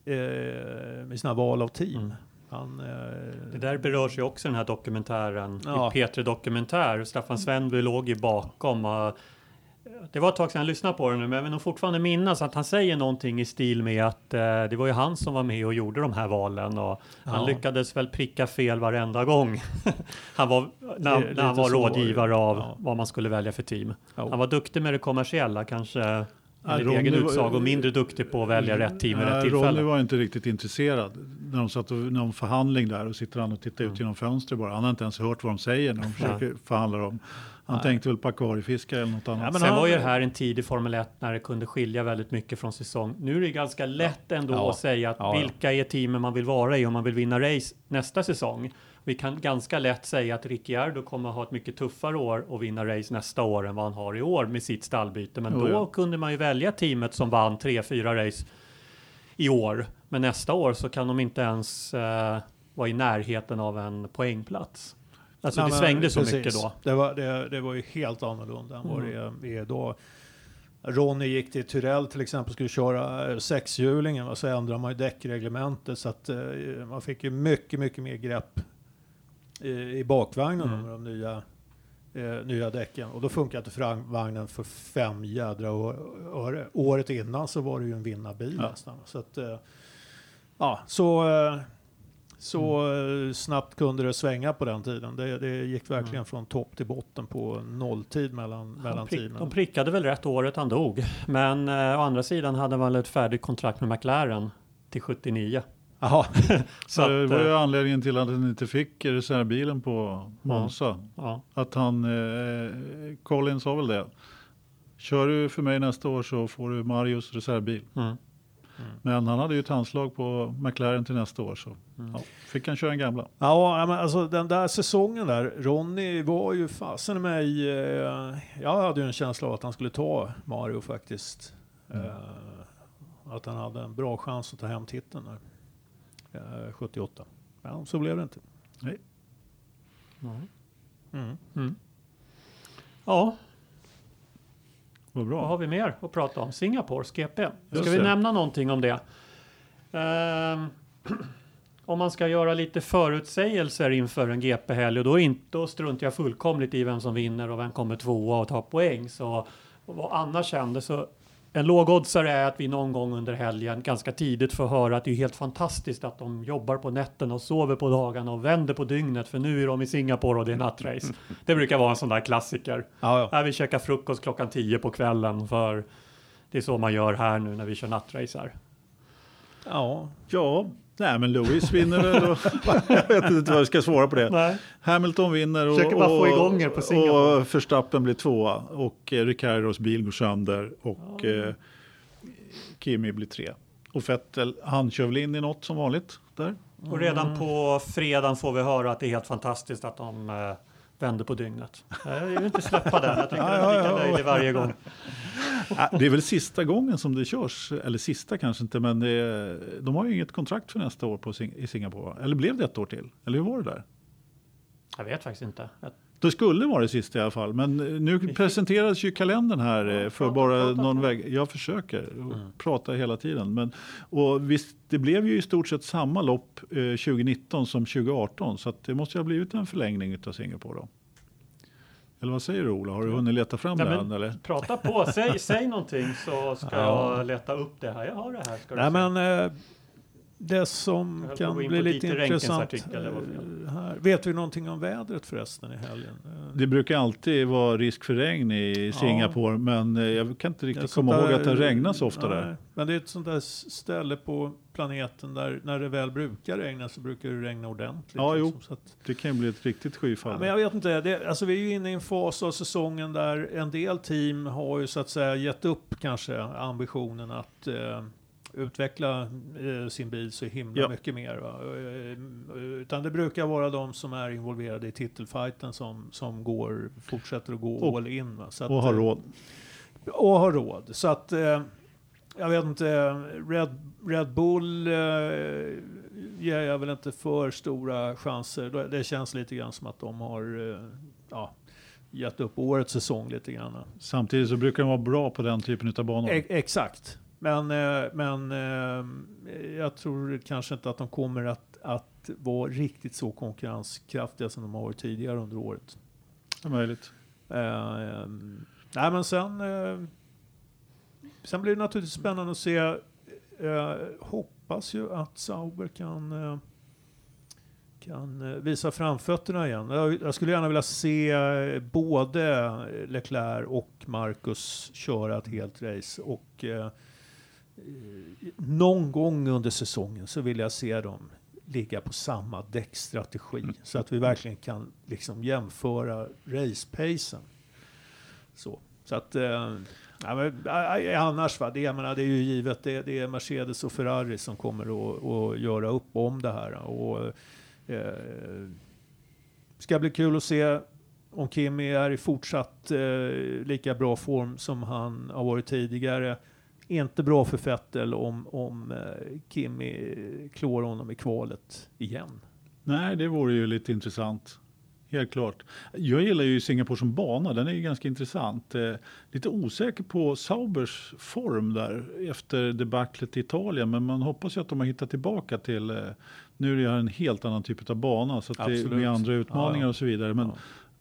eh, med sina val av team. Mm. Han, eh, Det där berörs ju också i den här dokumentären, Ja. i P3 Dokumentär. Staffan Svenby låg ju bakom. Och det var ett tag sedan jag lyssnade på den nu, men jag vill nog fortfarande minnas att han säger någonting i stil med att eh, det var ju han som var med och gjorde de här valen och han Ja. lyckades väl pricka fel varenda gång. (laughs) han var, när, Det när han var så var rådgivare av Ja. vad man skulle välja för team. Ja. Han var duktig med det kommersiella, kanske enligt Ronny egen utsago, mindre duktig på att välja rätt team vid rätt tillfälle. Ronny var inte riktigt intresserad. När de satt och, någon förhandling där och sitter han och tittar Mm. ut genom fönstret bara. Han har inte ens hört vad de säger när de försöker förhandla om. Han Nej. tänkte väl på akvariefiske eller något annat. Ja, men Sen han- var ju här en tid i Formel 1 när det kunde skilja väldigt mycket från säsong. Nu är det ganska lätt ändå Ja. att säga att Ja, ja. vilka är teamen man vill vara i om man vill vinna race nästa säsong. Vi kan ganska lätt säga att Ricciardo kommer ha ett mycket tuffare år och vinna race nästa år än vad han har i år med sitt stallbyte. Men Jo, då ja. kunde man ju välja teamet som vann tre, fyra race i år. Men nästa år så kan de inte ens eh, vara i närheten av en poängplats. Alltså Nej, det svängde så precis. mycket då. Det var, det, det var ju helt annorlunda än vad Mm. det är idag. Ronny gick till Tyrell till exempel skulle köra eh, sexhjulingen och så ändrade man ju däckreglementet så att eh, man fick ju mycket, mycket mer grepp i, i bakvagnen Mm. med de nya, eh, nya däcken. Och då funkade inte framvagnen för fem jädra öre. Året innan så var det ju en vinnarbil Ja. nästan. Så att, eh, ja, så, eh, så Mm. eh, snabbt kunde det svänga på den tiden. Det, det gick verkligen Mm. från topp till botten på nolltid mellan, mellan prick, teamen. de prickade väl rätt året han dog. Men eh, å andra sidan hade man ett färdigt kontrakt med McLaren till 79. (laughs) Jaha, (laughs) Så Så det att, var ju eh, anledningen till att han inte fick reservbilen på Monza. ja. Att han, eh, Colin sa väl det. Kör du för mig nästa år så får du Marios reservbil. Mm. Men han hade ju ett handslag på McLaren till nästa år så Mm. ja, fick han köra en gamla. Ja, men alltså den där säsongen där, Ronny var ju fasen mig, eh, jag hade ju en känsla av att han skulle ta Mario faktiskt. Mm. Eh, att han hade en bra chans att ta hem titeln där, 78. Men så blev det inte. Nej. Mm. Mm. ja, Vad vad har bra. vi mer att prata om? Singapores GP. Ska vi nämna någonting om det? Ehm, (clears throat) om man ska göra lite förutsägelser inför en GP-helg och då, inte, då struntar jag fullkomligt i vem som vinner och vem kommer tvåa och tar poäng. Så och vad annars händer så En lågoddsare är att vi någon gång under helgen ganska tidigt får höra att det är helt fantastiskt att de jobbar på nätterna och sover på dagarna och vänder på dygnet för nu är de i Singapore och det är nattrace. Det brukar vara en sån där klassiker. Ja, ja. Här vi käkar frukost klockan 10 på kvällen för det är så man gör här nu när vi kör nattrace här. ja. Ja, nej men Lewis vinner väl. och- (laughs) Jag vet inte vad jag ska svara på det. Nej. Hamilton vinner och, Försöker bara få igång er på Singapore. och Verstappen blir tvåa och eh, Ricciardos bil går sönder och eh, Kimi blir tre. Och Vettel, han kör väl in i något som vanligt där. Och redan på fredagen får vi höra att det är helt fantastiskt att de eh, vänder på dygnet. Eh, Jag vill inte släppa den, jag tycker den är lika löjlig varje gång. (laughs) Det är väl sista gången som det körs, eller sista kanske inte, men det är, de har ju inget kontrakt för nästa år på i Singapore. Eller blev det ett år till? Eller hur var det där? Jag vet faktiskt inte. Jag Det skulle vara det sista i alla fall, men eh, nu presenterades ju kalendern här eh, för prata, bara prata någon väg. Jag försöker prata hela tiden. Men, och visst, det blev ju i stort sett samma lopp eh, 2019 som 2018, så det måste ju ha blivit en förlängning av Singapore då. Eller vad säger du Ola? Har du hunnit leta fram Nej, det än? Eller? Prata på, säg, säg någonting så ska (laughs) Ja. jag leta upp det här. Jag har det här. Ska Nej, men eh, det som kan bli lite intressant eh, här. Vet vi någonting om vädret förresten i helgen? Eh, Det brukar alltid vara risk för regn i Singapore, men eh, jag kan inte riktigt komma ihåg där- att det regnar så ofta nej, där. Men det är ett sånt där ställe på planeten där när det väl brukar regna så brukar det regna ordentligt. Ja, jo. liksom, så att, Det kan ju bli ett riktigt skyfall. Ja, men jag vet inte, det, alltså vi är ju inne i en fas av säsongen där en del team har ju så att säga gett upp kanske ambitionen att eh, utveckla eh, sin bil så himla Ja. mycket mer. Va? Eh, Utan det brukar vara de som är involverade i titelfighten som, som går, fortsätter att gå Och- all in. Va? Så att, och har eh, råd. och har råd. Så att, eh, jag vet inte, Red, Red Bull eh, ger jag väl inte för stora chanser. Det- känns lite grann som att de har eh, ja, gett upp årets säsong lite grann. Samtidigt så brukar de vara bra på den typen av banor. E exakt. Men, eh, men eh, jag tror kanske inte att de kommer att, att vara riktigt så konkurrenskraftiga som de har varit tidigare under året. Det är möjligt. Ehm, nej men sen, eh, sen blir det naturligtvis spännande att se. Eh, hoppas ju att Sauber kan, kan visa framfötterna igen. Jag, jag skulle gärna vilja se både Leclerc och Marcus köra ett helt race. Och någon gång under säsongen så vill jag se dem ligga på samma däckstrategi. Så att vi verkligen kan liksom jämföra racepacen. Så, så att... Eh, ja, men, eh, eh, annars, va, det, jag menar, det är ju givet, det, det är Mercedes och Ferrari som kommer att, att göra upp om det här. Och, eh, ska bli kul att se om Kimi är i fortsatt eh, lika bra form som han har varit tidigare. Inte bra för Vettel om, om eh, Kimi klår honom i kvalet igen. Nej, det vore ju lite intressant. Helt klart. Jag gillar ju Singapore som bana, den är ju ganska intressant. Eh, lite osäker på Saubers form där efter debaclet i Italien, men man hoppas ju att de har hittat tillbaka till, eh, nu är det här en helt annan typ av bana, så att det Absolut. med andra utmaningar Ja, ja. och så vidare. Men Ja.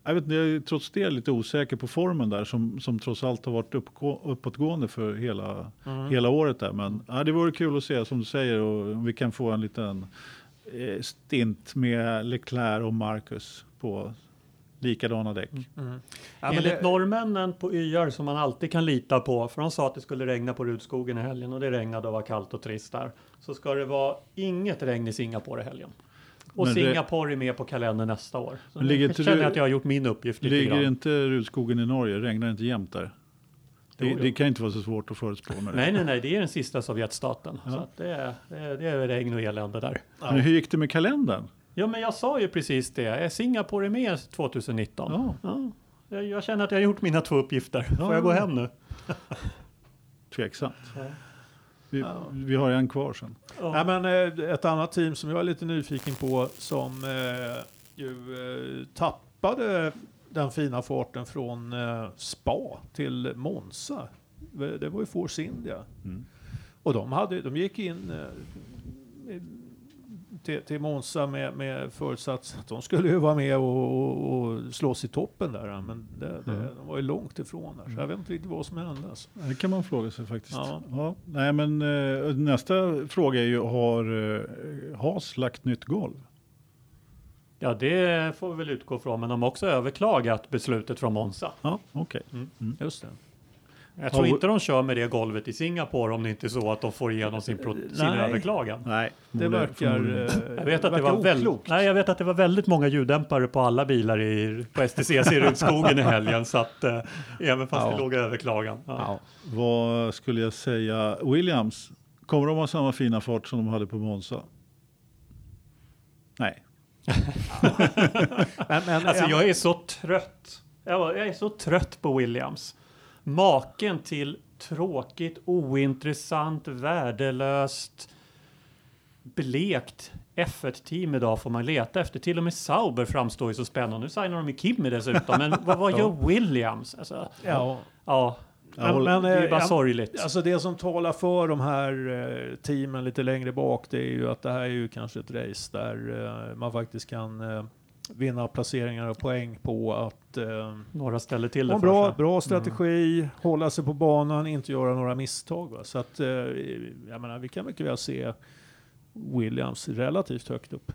Jag, vet, jag är trots det lite osäker på formen där, som, som trots allt har varit uppgå, uppåtgående för hela, Mm. hela året där. Men ja, det vore kul att se, som du säger, och om vi kan få en liten eh, stint med Leclerc och Marcus på likadana däck. Mm. Ja, men Enligt det- norrmännen på YR som man alltid kan lita på, för de sa att det skulle regna på Rudskogen i helgen och det regnade och var kallt och trist där. Så ska det vara inget regn i Singapore i helgen. Och Men Singapore är med på kalendern nästa år. Så Men ligger jag inte känner du- att jag har gjort min uppgift lite Ligger grann. inte Rudskogen i Norge? Regnar inte jämt där? Det, Jo, jo. det kan inte vara så svårt att förutspå. Med. Nej, nej, nej, det är den sista Sovjetstaten. Ja. Så det, är, det, är, det är regn och elände där. Men hur gick det med kalendern? Ja, men jag sa ju precis det. Är Singapore med 2019? Ja. Ja. Jag, känner att jag har gjort mina två uppgifter. Får Ja. jag gå hem nu? Tveksamt. Ja. Vi, Ja. vi har en kvar sen. Nej, men eh, ett annat team som jag är lite nyfiken på som eh, ju eh, tappade den fina farten från eh, Spa till Monza. Det var ju Force India. Mm. Och de, hade, de gick in eh, till, till Monza med, med förutsats att de skulle ju vara med och, och, och slåss i toppen där. Men det, det, Mm. de var ju långt ifrån där. Så jag vet inte riktigt vad som hände. Alltså. Det kan man fråga sig faktiskt. Ja. Ja. Nej, men, eh, nästa fråga är ju, har eh, Haas lagt nytt golv? Ja, det får vi väl utgå från, men de har också överklagat beslutet från Monza. Ja, okej. Just det. Jag tror inte de kör med det golvet i Singapore om det inte är så att de får igenom sin, pro- sin Nej. överklagan. Nej, Det verkar, Jag vet, att det verkar var väl, nej, jag vet att det var väldigt många ljuddämpare på alla bilar i, på STCC i Rudskogen i helgen, så att eh, även fast Ja. det låg överklagan. Ja. Ja. Vad skulle jag säga? Williams, kommer de ha samma fina fart som de hade på Monza? Nej. (laughs) Men, men, Alltså ja, jag är så trött. Jag var- jag är så trött på Williams. Maken till tråkigt, ointressant, värdelöst, blekt F1-team idag får man leta efter. Till och med Sauber framstår ju så spännande. Nu signar de ju Kimi dessutom, men vad, vad gör Williams? Alltså, ja. ja, Jag håller- men, det är bara ja, sorgligt. Alltså det som talar för de här eh, teamen lite längre bak, det är ju att det här är ju kanske ett race där eh, man faktiskt kan eh, vinna placeringar och poäng på att eh, Några ställer till det bra, sig. bra strategi, hålla sig på banan, inte göra några misstag. Va? Så att, eh, jag menar, vi kan mycket väl se Williams relativt högt upp.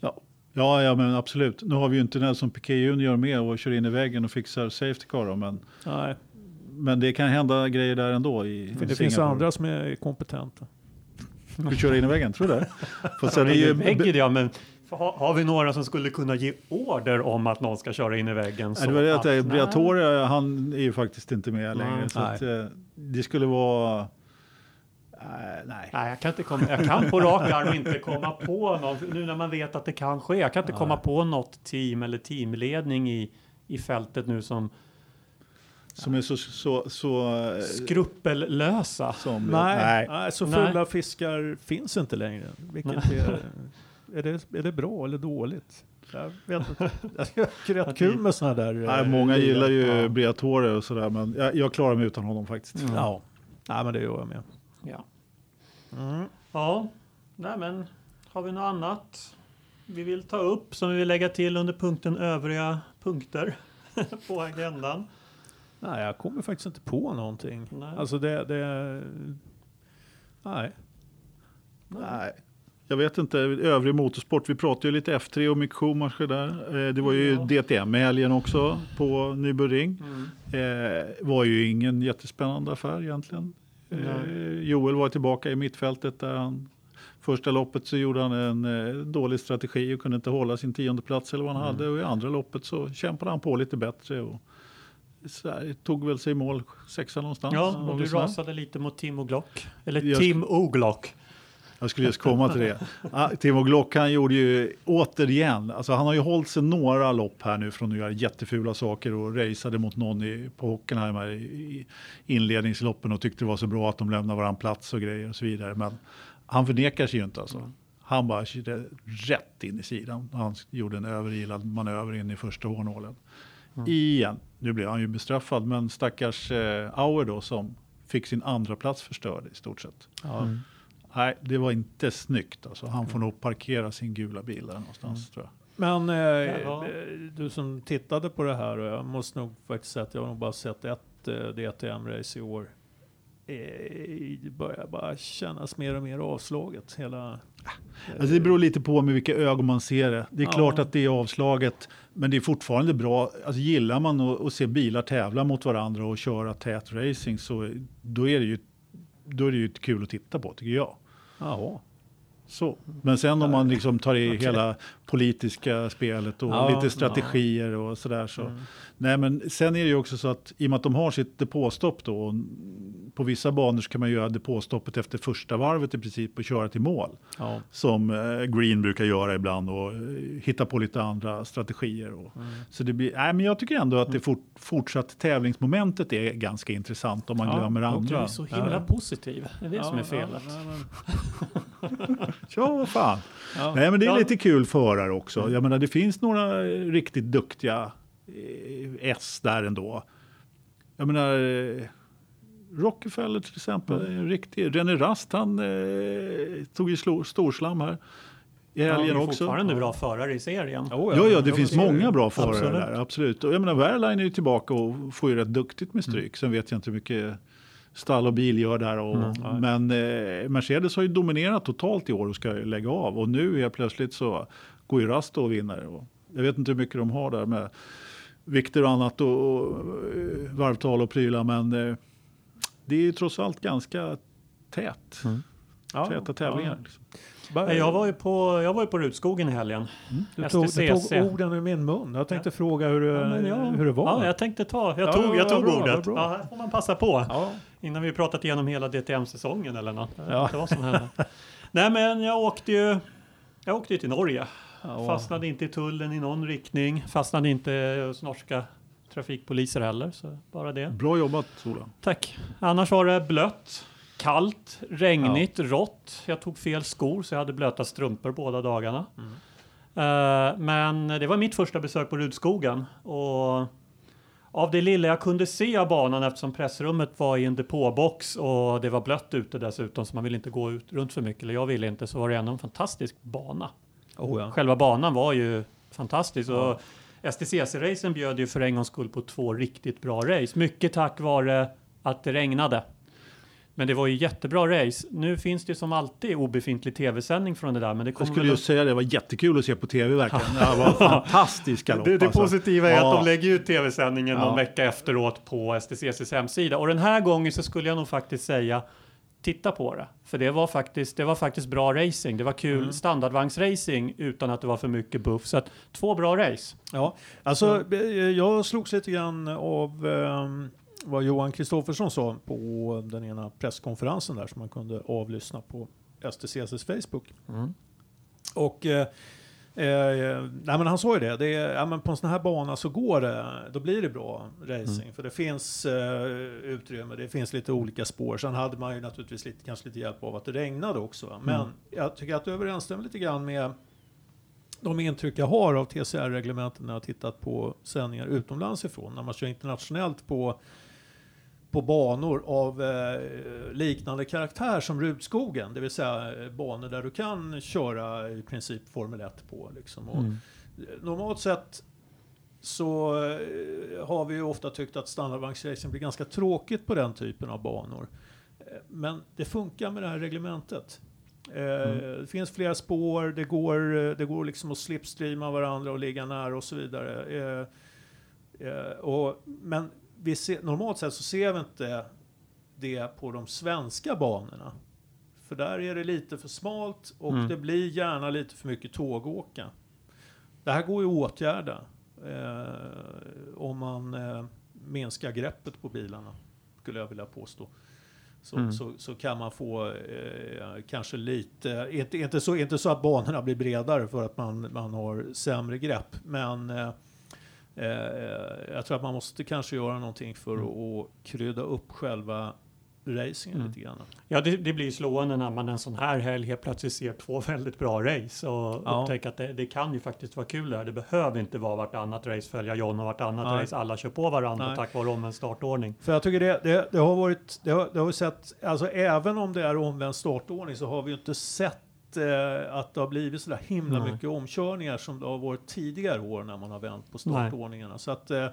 Ja. Ja, ja, men absolut. Nu har vi ju inte Nelson Piquet Junior med och kör in i väggen och fixar safety car. Då, men, Nej, men det kan hända grejer där ändå i för det finns Singapore. andra som är kompetenta. Vi köra in i väggen, tror du det? (laughs) Fast sen är ju, väggen, ja, men har, har vi några som skulle kunna ge order om att någon ska köra in i väggen? Nej, det var det att nej. äh, Briatore, han är ju faktiskt inte med Nej. längre. Så Nej. att, eh, det skulle vara... Nej. Nej, jag kan, inte komma, jag kan på rak arm inte komma på någon, nu när man vet att det kan ske. Jag kan inte komma på något team eller teamledning i, i fältet nu som Som är så... så, så eh, skruppellösa. som, Nej, nej. så Nej. fulla fiskar finns inte längre. Vilket är, (laughs) är, det, är det bra eller dåligt? Jag vet inte. (laughs) Jag tycker det är rätt kul med sådana där... Nej, eh, många bilar. gillar ju Ja. Briatore och sådär, men jag, jag klarar mig utan honom faktiskt. Mm. Ja. Nej, men det gör jag med. Ja. Mm. ja, nej men har vi något annat vi vill ta upp som vi vill lägga till under punkten övriga punkter (laughs) på agendan? Nej, jag kommer faktiskt inte på någonting. Nej. Alltså det... det nej. Nej. Jag vet inte, övrig motorsport. Vi pratade ju lite F3 och Mick Schumacher där. Eh, Det var ju Ja. DTM i helgen också på Nürburgring. Mm. Eh, var ju ingen jättespännande affär egentligen. Eh. Joel var tillbaka i mittfältet där han Första loppet så gjorde han en eh, dålig strategi och kunde inte hålla sin tionde plats eller vad han Mm. hade. Och i andra loppet så kämpade han på lite bättre. Och här, tog väl sig i mål sexa någonstans. Ja, och du rasade lite mot Timo Glock. Eller Jag Tim Oglock. Jag skulle just komma till det. Ah, Timo Glock han gjorde ju återigen, alltså han har ju hållit sig några lopp här nu från att göra jättefula saker och raceade mot någon i, på Hockenheim i, i inledningsloppen och tyckte det var så bra att de lämnade varandra plats och grejer och så vidare. Men han förnekar sig ju inte alltså. Han bara rätt in i sidan. Han gjorde en överilad manöver in i första hårnålen. Igen. Nu blev han ju bestraffad, men stackars eh, Auer då som fick sin andra plats förstörd i stort sett. Ja. Nej, det var inte snyggt. Alltså. Han får nog parkera sin gula bil där någonstans tror jag. Men eh, Ja. du som tittade på det här, och jag måste nog faktiskt säga att jag har nog bara sett ett eh, DTM-race i år. Eh, Det börjar bara kännas mer och mer avslaget. Hela, Alltså det beror lite på med vilka ögon man ser det. Det är Ja. klart att det är avslaget, men det är fortfarande bra. Alltså gillar man att, att se bilar tävla mot varandra och köra tät racing så då är det ju, då är det ju kul att titta på tycker jag. ja. Så. Men sen om man liksom tar i Okej. hela politiska spelet och Ja, lite strategier och sådär. Så. Nej, men sen är det ju också så att i och med att de har sitt depåstopp då, på vissa banor så kan man göra depåstoppet efter första varvet i princip och köra till mål. Ja. Som eh, Green brukar göra ibland och eh, hitta på lite andra strategier. Och, Så det blir, nej, men jag tycker ändå att det fort, fortsatt tävlingsmomentet är ganska intressant om man Ja, glömmer okej. Du andra. är så himla Ja. positiv. Det är det som är felet. Ja, ja, Ja, (laughs) vad fan. Ja. Nej, men det är Ja. lite kul förare också. Jag menar, det finns några riktigt duktiga eh, S där ändå. Jag menar, eh, Rockefeller till exempel, är en riktig. René Rast, han eh, tog ju storslam här. i helgen det är också. fortfarande bra förare i serien. Oh, Ja, ja, det finns många bra förare Absolut. där, absolut. Och jag menar, Wehrlein är ju tillbaka och får ju rätt duktigt med stryk. Sen vet jag inte hur mycket stall och bil gör där. Och, Mm, men eh, Mercedes har ju dominerat totalt i år och ska lägga av. Och nu helt plötsligt så går ju Rasto och vinner. Och jag vet inte hur mycket de har där med vikter och annat och, och eh, varvtal och prylar. Men eh, det är ju trots allt ganska tät. Ja, Täta tävlingar. ja. Bara- Jag var ju på, jag var ju på Rutskogen i helgen. Du tog, du tog orden ur min mun. Jag tänkte fråga hur, Ja, jag- hur det var. Ja, jag tänkte ta, jag Ja, tog, ja, jag tog bra, ordet. Ja, här får man passa på. Ja. Innan vi pratat igenom hela DTM-säsongen eller något. Ja. som hände. Nej, men jag åkte ju jag åkte ju till Norge. Ja. Fastnade inte i tullen i någon riktning. Fastnade inte hos norska trafikpoliser heller. Så bara det. Bra jobbat Sola. Tack. Annars var det blött, kallt, regnigt, rått. Jag tog fel skor så jag hade blöta strumpor båda dagarna. Eh, men det var mitt första besök på Rudskogen. Och av det lilla jag kunde se av banan eftersom pressrummet var i en depåbox och det var blött ute dessutom så man ville inte gå ut runt för mycket. Eller jag ville inte så var det ändå en fantastisk bana. Oh, ja. Själva banan var ju fantastisk. Och STCC-racen bjöd ju för en gångs skull på två riktigt bra race. Mycket tack vare att det regnade. Men det var ju jättebra race. Nu finns det som alltid obefintlig tv-sändning från det där. Men det Jag skulle ju att- säga det, det var jättekul att se på tv verkligen. Det var (laughs) fantastisk galopp. det, det alltså. positiva är Ja. att de lägger ut tv-sändningen Ja. någon vecka efteråt på STCCs hemsida. Och den här gången så skulle jag nog faktiskt säga titta på det. För det var faktiskt, det var faktiskt bra racing. Det var kul Mm. standardvagnsracing utan att det var för mycket buff. Så att två bra race. Ja, alltså eh, jag slogs lite grann av ehm, vad Johan Kristoffersson sa på den ena presskonferensen där som man kunde avlyssna på STCCs Facebook. Och eh, eh, nej men han sa ju det, det är, ja, men på en sån här bana så går det, då blir det bra racing. För det finns eh, utrymme, det finns lite olika spår. Sen hade man ju naturligtvis lite, kanske lite hjälp av att det regnade också. va. Men jag tycker att det överensstämmer lite grann med de intryck jag har av TCR-reglementen när jag tittat på sändningar utomlands ifrån, när man kör internationellt på, på banor av eh, liknande karaktär som Rudskogen, det vill säga eh, banor där du kan köra i princip Formel 1 på. Liksom. Och, Mm. Normalt sett så eh, har vi ju ofta tyckt att standardvagnsracing blir ganska tråkigt på den typen av banor. Eh, Men det funkar med det här reglementet. Eh, Det finns flera spår, det går, det går liksom att slipstreama varandra och ligga nära och så vidare. Och, men vi ser, normalt sett så ser vi inte det på de svenska banorna. För där är det lite för smalt och Mm. det blir gärna lite för mycket tågåka. Det här går ju att åtgärda eh, om man eh, minskar greppet på bilarna, skulle jag vilja påstå. Så, Mm. så, så kan man få eh, kanske lite, inte, inte, så, inte så att banorna blir bredare för att man, man har sämre grepp, men eh, eh, jag tror att man måste kanske göra någonting för Mm. att, krydda upp själva racingen Mm. lite grann. Ja, det, det blir slående när man en sån här helg helt plötsligt ser två (laughs) väldigt bra race och Ja. upptäcker att det, det kan ju faktiskt vara kul där. Det behöver inte vara vartannat race följa John och vartannat Nej. race alla kör på varandra Nej. tack vare omvänd startordning. För jag tycker det, det, det har varit, det har, det har vi sett, alltså även om det är omvänd startordning så har vi ju inte sett eh, att det har blivit så där himla Nej. mycket omkörningar som det har varit tidigare år när man har vänt på startordningarna. Så att eh,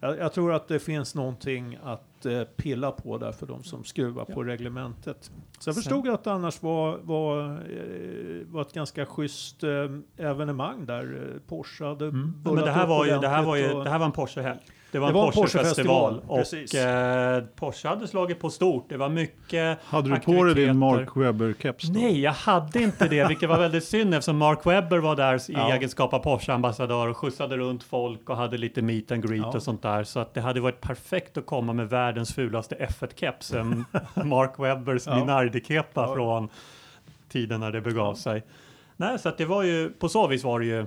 jag, jag tror att det finns någonting att eh, pilla på där för de som skruvar på reglementet. Så jag Sen- förstod att det annars var, var, eh, var ett ganska schysst eh, evenemang där. Eh, Porsche hade Mm. Men bullat det här var ju, det här var ju, det här var en Porsche-helg. Det var en en Porsche-festival precis. och eh, Porsche hade slagit på stort. Det var mycket Hade du på dig din Mark Webber-keps? Nej, jag hade inte det, vilket var väldigt synd eftersom Mark Webber var där i Ja. egenskap av Porsche-ambassadör och skjutsade runt folk och hade lite meet and greet Ja. och sånt där. Så att det hade varit perfekt att komma med världens fulaste F1-keps, en (laughs) Mark Webbers Ja. Minardi-kepa Ja. från tiden när det begav sig. Nej, så att det var ju, på så vis var det ju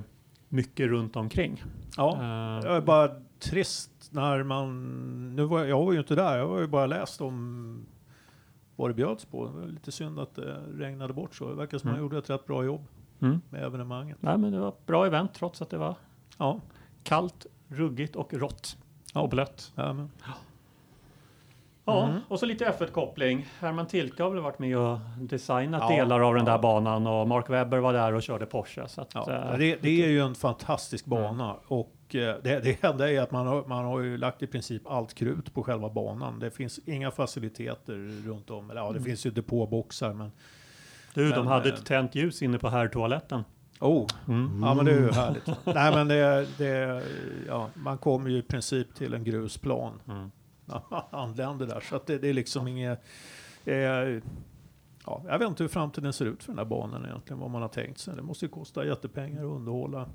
mycket runt omkring. Ja. Är bara trist när man... Nu var jag, jag var ju inte där, jag har ju bara läst om vad det bjöds på. Det var lite synd att det regnade bort så. Det verkar som att man Mm. gjorde ett rätt bra jobb mm. med evenemanget. Nej, men det var ett bra event trots att det var Ja, kallt, ruggigt och rått. Och blött. ja men. Ja, Mm. och så lite F1-koppling. Herman Tilke har väl varit med och designat Ja, delar av den där ja. banan och Mark Webber var där och körde Porsche. Så att, Ja, eh, det, det är ju en fantastisk bana och eh, det, det enda är att man har, man har ju lagt i princip allt krut på själva banan. Det finns inga faciliteter runt om. Eller, ja, det finns ju depåboxar men... du, de men, hade eh, ett tänt ljus inne på herrtoaletten. Oh, Mm. ja men det är ju härligt. Nej men det, det, ja, man kommer ju i princip till en grusplan Mm. när (laughs) man anländer där. Så att det, det är liksom inget... Eh, ja, jag vet inte hur framtiden ser ut för den här banan egentligen, vad man har tänkt sig. Det måste ju kosta jättepengar att underhålla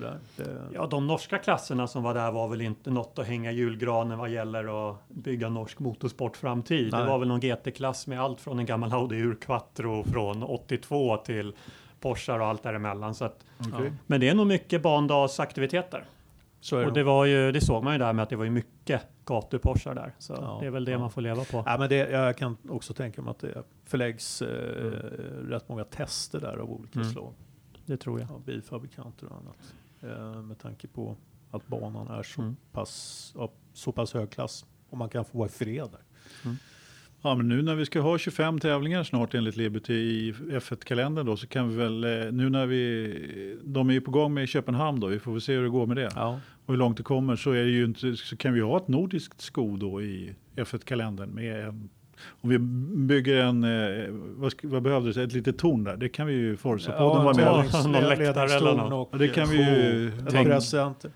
det där. Det, Ja, de norska klasserna som var där var väl inte något att hänga julgranen vad gäller att bygga norsk motorsportframtid. Det Nej. var väl någon GT-klass med allt från en gammal Audi Ur-Quattro från 82 till Porschar och allt däremellan. Så att, Okej. men det är nog mycket bandagsaktiviteter. så det. Och det, var ju, det såg man ju där med att det var ju mycket gatuporschar där. Så Ja, det är väl det ja. man får leva på. Ja, men det, jag kan också tänka mig att det förläggs eh, rätt många tester där av olika Mm. slag. Det tror jag. Av bilfabrikanter och annat. Eh, med tanke på att banan är så, Mm. pass, av så pass hög klass. Och man kan få vara i fred där. Ja, men nu när vi ska ha 25 tävlingar snart enligt Liberty i F1-kalendern då så kan vi väl, eh, nu när vi, de är ju på gång med Köpenhamn då, vi får väl se hur det går med det. Ja. Och hur långt det kommer så är det ju inte, så kan vi ha ett nordiskt sko då i F1-kalendern med en om vi bygger en, eh, vad, vad behövdes, ett litet torn där, det kan vi ju Forza-podden vara med om. någon läktare eller något. Ja, det kan vi ju- tänk-.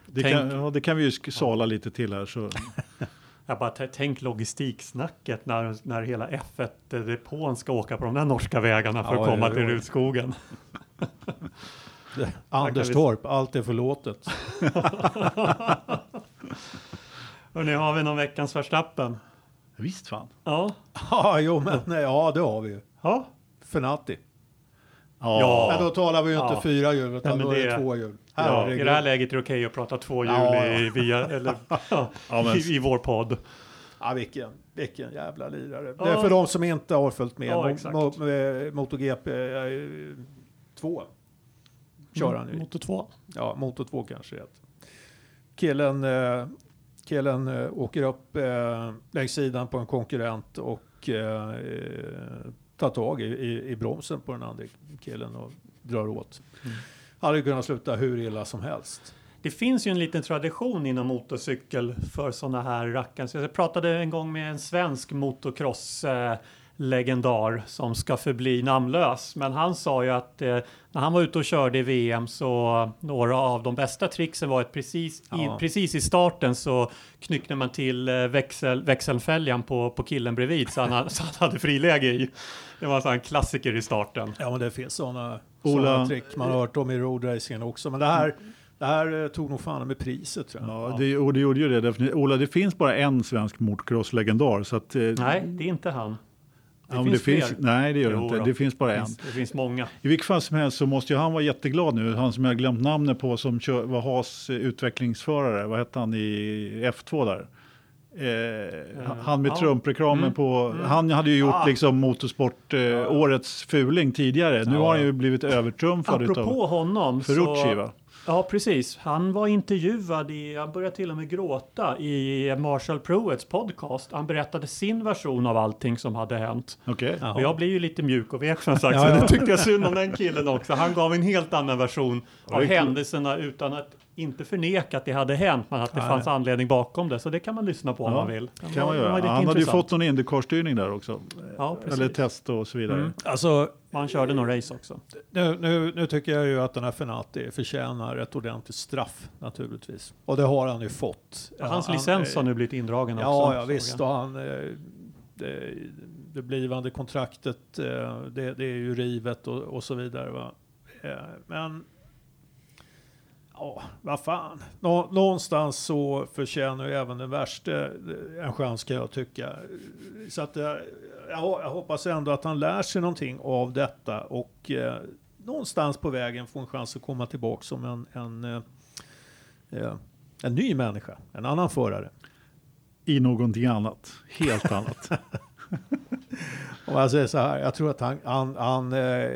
Det kan, ja, det kan vi ju sala lite till här. Så. (laughs) Jag bara tänk logistiksnacket när, när hela F1-depån ska åka på de där norska vägarna för Ja, att komma ja, till. Rudskogen. (laughs) Anderstorp, allt är förlåtet. (laughs) Nu har vi någon veckans Verstappen. Visst fan. Ja. (laughs) Ja, jo, men nej, ja, det har vi ju. Ja. Fenati. Ja. Men då talar vi ju inte Ja. fyra hjul, utan men då är det det- två hjul. ja. Herregud. I det här läget är det okej att prata två hjul Ja, ja. I, via, (laughs) eller, ja, (laughs) Ja, men- i, i vår podd. Ja, vilken, vilken jävla lirare. Det är för de som inte har följt med. Ja, Mo- exakt. mo- eh, MotoGP 2 kör han ju. Motor 2. Ja, Moto 2 kanske det heter. Killen, eh, killen eh, åker upp eh, längs sidan på en konkurrent och eh, tar tag i, i, i bromsen på den andra killen och drar åt. Mm. Hade kunnat sluta hur illa som helst. Det finns ju en liten tradition inom motorcykel för sådana här rackare. Så jag pratade en gång med en svensk motocross eh, legendar som ska förbli namnlös. Men han sa ju att eh, när han var ute och körde i VM så några av de bästa tricksen var att precis, Ja. i, precis i starten så knyckte man till eh, växel, växelfälgan på, på killen bredvid så han, ha- (laughs) så han hade friläge i. Det var en sån klassiker i starten. Ja, men det finns sådana Ola- trick man har hört om i roadracingen också. Men det här, det här eh, tog nog fan med priset tror jag. Ja, det, och det gjorde ju det definitivt. Ola, det finns bara en svensk motocross-legendar. Så att, eh, Nej, det är inte han. Det ja, finns det finns, fler. Nej, det gör det inte. då. Det finns bara en. det finns många. I vilket fall som helst så måste ju han vara jätteglad nu. Han som jag glömt namnet på som kör, var Haas eh, utvecklingsförare. Vad hette han i F2 där? Eh, han med ja. Trump-reklamen Mm. på... Han hade ju gjort Ah. liksom motorsport, eh, årets fuling tidigare. Nu Ja. har han ju blivit övertrumfad utav Apropå honom Ferrucci så... va? Ja, precis. Han var intervjuad i, jag började till och med gråta, i Marshall Pruetts podcast. Han berättade sin version av allting som hade hänt. Okej. Ja. Och jag blir ju lite mjuk och vek som sagt, Ja, så ja. det tyckte jag synd om den killen också. Han gav en helt annan version av händelserna utan att inte förneka att det hade hänt, men att det Nej. fanns anledning bakom det. Så det kan man lyssna på om Ja, man vill. Kan man göra. Han hade ju fått någon Indycar-styrning där också. Ja. Eller test och så vidare. Mm. Alltså, Man körde nog race också. nu, nu, nu tycker jag ju att den här Fenati förtjänar ett ordentligt straff naturligtvis. Och det har han ju fått. Hans Han- licens har eh, nu blivit indragen också. Ja, ja såg visst. Och han, eh, det, det blivande kontraktet, eh, det, det är ju rivet och, och så vidare. Va? Eh, Men, ja, vad fan. Nå, någonstans så förtjänar ju även den värsta eh, en chans kan jag tycka. Så att jag, jag, jag hoppas ändå att han lär sig någonting av detta och eh, någonstans på vägen får en chans att komma tillbaka som en, en, eh, eh, en ny människa, en annan förare. I någonting annat. Helt annat. (laughs) Om jag säger så här, jag tror att han, han, han eh,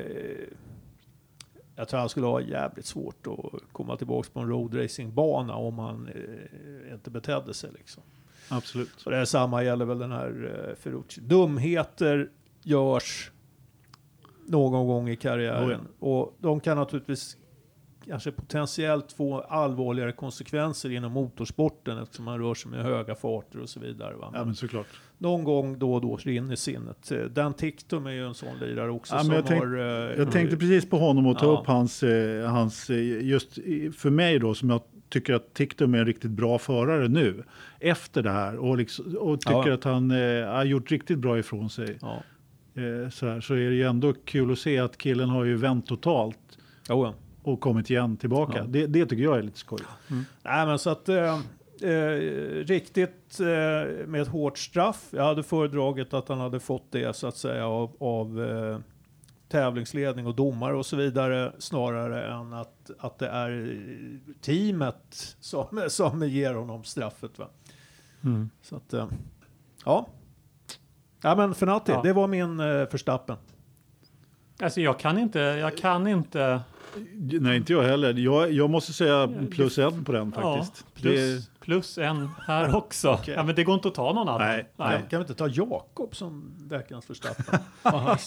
jag tror han skulle ha jävligt svårt att komma tillbaka på en roadracingbana om han eh, inte betedde sig liksom. Absolut. Så det är samma gäller väl den här eh, Ferrucci. Dumheter görs någon gång i karriären. Och de kan naturligtvis kanske potentiellt få allvarligare konsekvenser inom motorsporten eftersom man rör sig med höga farter och så vidare. Va? Ja, Men men såklart. någon gång då och då rinner sinnet. Dan Tictum är ju en sån lirare också Ja, men som jag tänk- har... eh, Jag tänkte precis på honom och ta Ja. upp hans, eh, hans, eh, just för mig då, som jag tycker att Tiktum är en riktigt bra förare nu, efter det här, och, liksom, och tycker Ja. att han eh, har gjort riktigt bra ifrån sig. Ja. Eh, så, här, så är det ju ändå kul att se att killen har ju vänt totalt Jo, ja. Och kommit igen tillbaka. Ja. Det, det tycker jag är lite skoj. Nej men så att eh, eh, riktigt eh, med ett hårt straff. Jag hade föredragit att han hade fått det så att säga av, av eh, tävlingsledning och domare och så vidare snarare än att, att det är teamet som, (laughs) som ger honom straffet. Va? Mm. Så att, eh, ja. Ja men Fenati, Ja. det var min eh, förstappen. Alltså jag kan inte, jag kan inte. Nej, inte jag heller. Jag, jag måste säga plus en på den faktiskt. Ja, plus, plus en här också. (laughs) Okej. Ja, men det går inte att ta någon annan. Nej, Kan, kan vi inte ta Jakob som veckans förstappen?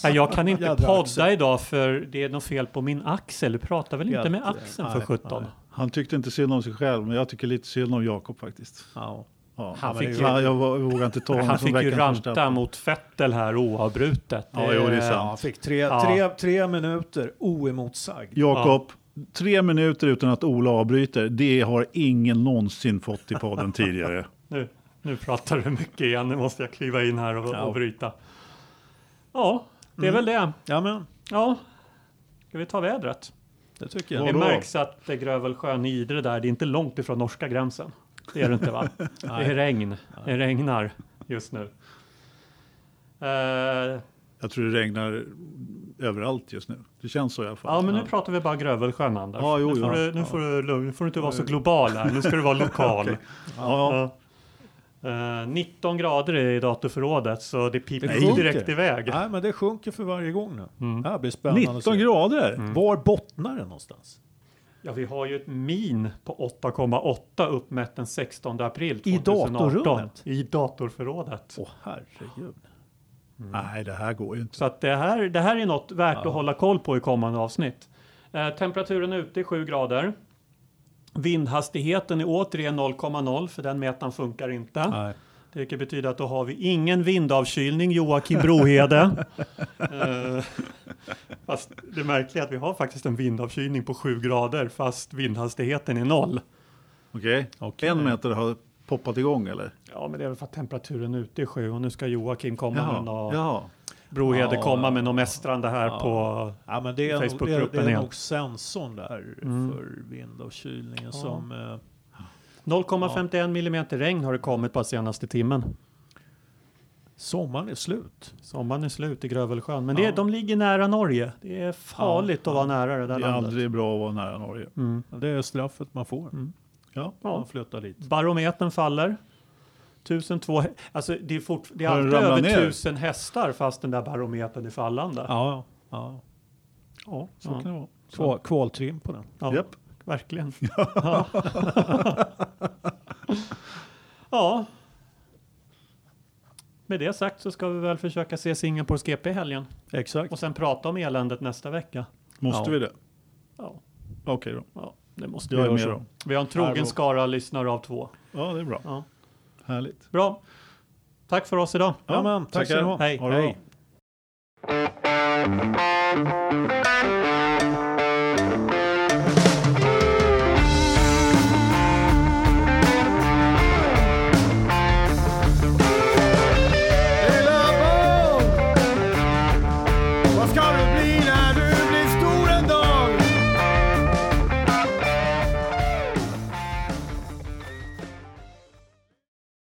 (laughs) Jag kan inte jädra podda axel. idag för det är något fel på min axel. Du pratar väl inte med axeln nej, för 17? nej. Han tyckte inte synd om sig själv, men jag tycker lite synd om Jakob faktiskt. Ja. Ja. Han fick ju- jag vågar inte ta honom Han fick ju ranta mot Fettel här oavbrutet. Ja, jo, det är sant. Ja, han fick tre, Ja. tre, tre minuter oemotsagd. Jakob, tre minuter utan att Ola avbryter, det har ingen någonsin fått i podden tidigare. (laughs) Nu, nu pratar du mycket igen. Nu måste jag kliva in här och, Ja. och bryta. Ja, det är väl det. Ja, men Ja, ska vi ta vädret? det tycker Ja, jag. Det märks att det Grövelsjön i Idre där, det är inte långt ifrån norska gränsen. Det är det inte va? (laughs) det är regn. Det regnar just nu. Eh, Jag tror det regnar överallt just nu. Det känns så i alla fall. ja, men nu pratar vi bara Grövelsjön, Anders. Ja, jo, nu, får jo. du, nu, får du, lugn- nu får du inte vara så global här. Nu ska du vara (laughs) lokal. Okej. Ja, Ja. Eh, 19 grader i datorförrådet, så det piper Det direkt iväg. Nej, men det sjunker för varje gång nu. Mm. Det här blir spännande att 19 se. grader? Var bottnar det någonstans? Ja, vi har ju ett min på 8,8 uppmätt den 16 april I 2018. datorrummet? I datorförrådet. Åh herregud. Nej, det här går ju inte. Så att det, här, det här är något värt Ja. att hålla koll på i kommande avsnitt. Eh, temperaturen ute är 7 grader. Vindhastigheten är återigen 0,0 för den mätaren funkar inte. Nej. Det betyder att då har vi ingen vindavkylning Joakim Brohede. (laughs) eh, fast det märkliga är att vi har faktiskt en vindavkylning på 7 grader fast vindhastigheten är noll. Okej, Okej. en meter har poppat igång eller? Ja, men det är väl för att temperaturen ute är 7 och nu ska Joakim komma med något, Jaha. Brohede Ja. komma med något mästrande här Ja. på Ja, men det är, nog, det, är, Facebookgruppen det är nog sensorn där Mm. för vindavkylningen som... Eh, 0,51 millimeter regn har det kommit på senaste timmen. Sommaren är slut. Sommaren är slut i Grövelsjön, men det, Ja. de ligger nära Norge. Det är farligt Ja, att vara nära det Det där är landet. aldrig bra att vara nära Norge. Mm. Det är straffet man får. Mm. Ja. Ja. Man flyttar dit. Barometern faller. 1002, hä- alltså det är, fort, det är alltid över ner? 1000 hästar fast den där barometern är fallande. Ja, ja. ja, så kan det vara. Kval, kvaltrim på den. Ja, Japp. verkligen. (laughs) Ja. (laughs) ja. Med det sagt så ska vi väl försöka se Singapores GP i helgen Exakt. och sen prata om eländet nästa vecka. Måste Ja. vi det? Ja, Okej då. ja det måste Jag vi är göra då. Vi har en trogen skara lyssnare av två. Ja, det är bra. Ja. Härligt. Bra. Tack för oss idag. Ja, men, tack ska tackar. ni ha. Hej. Ha det bra. Hej.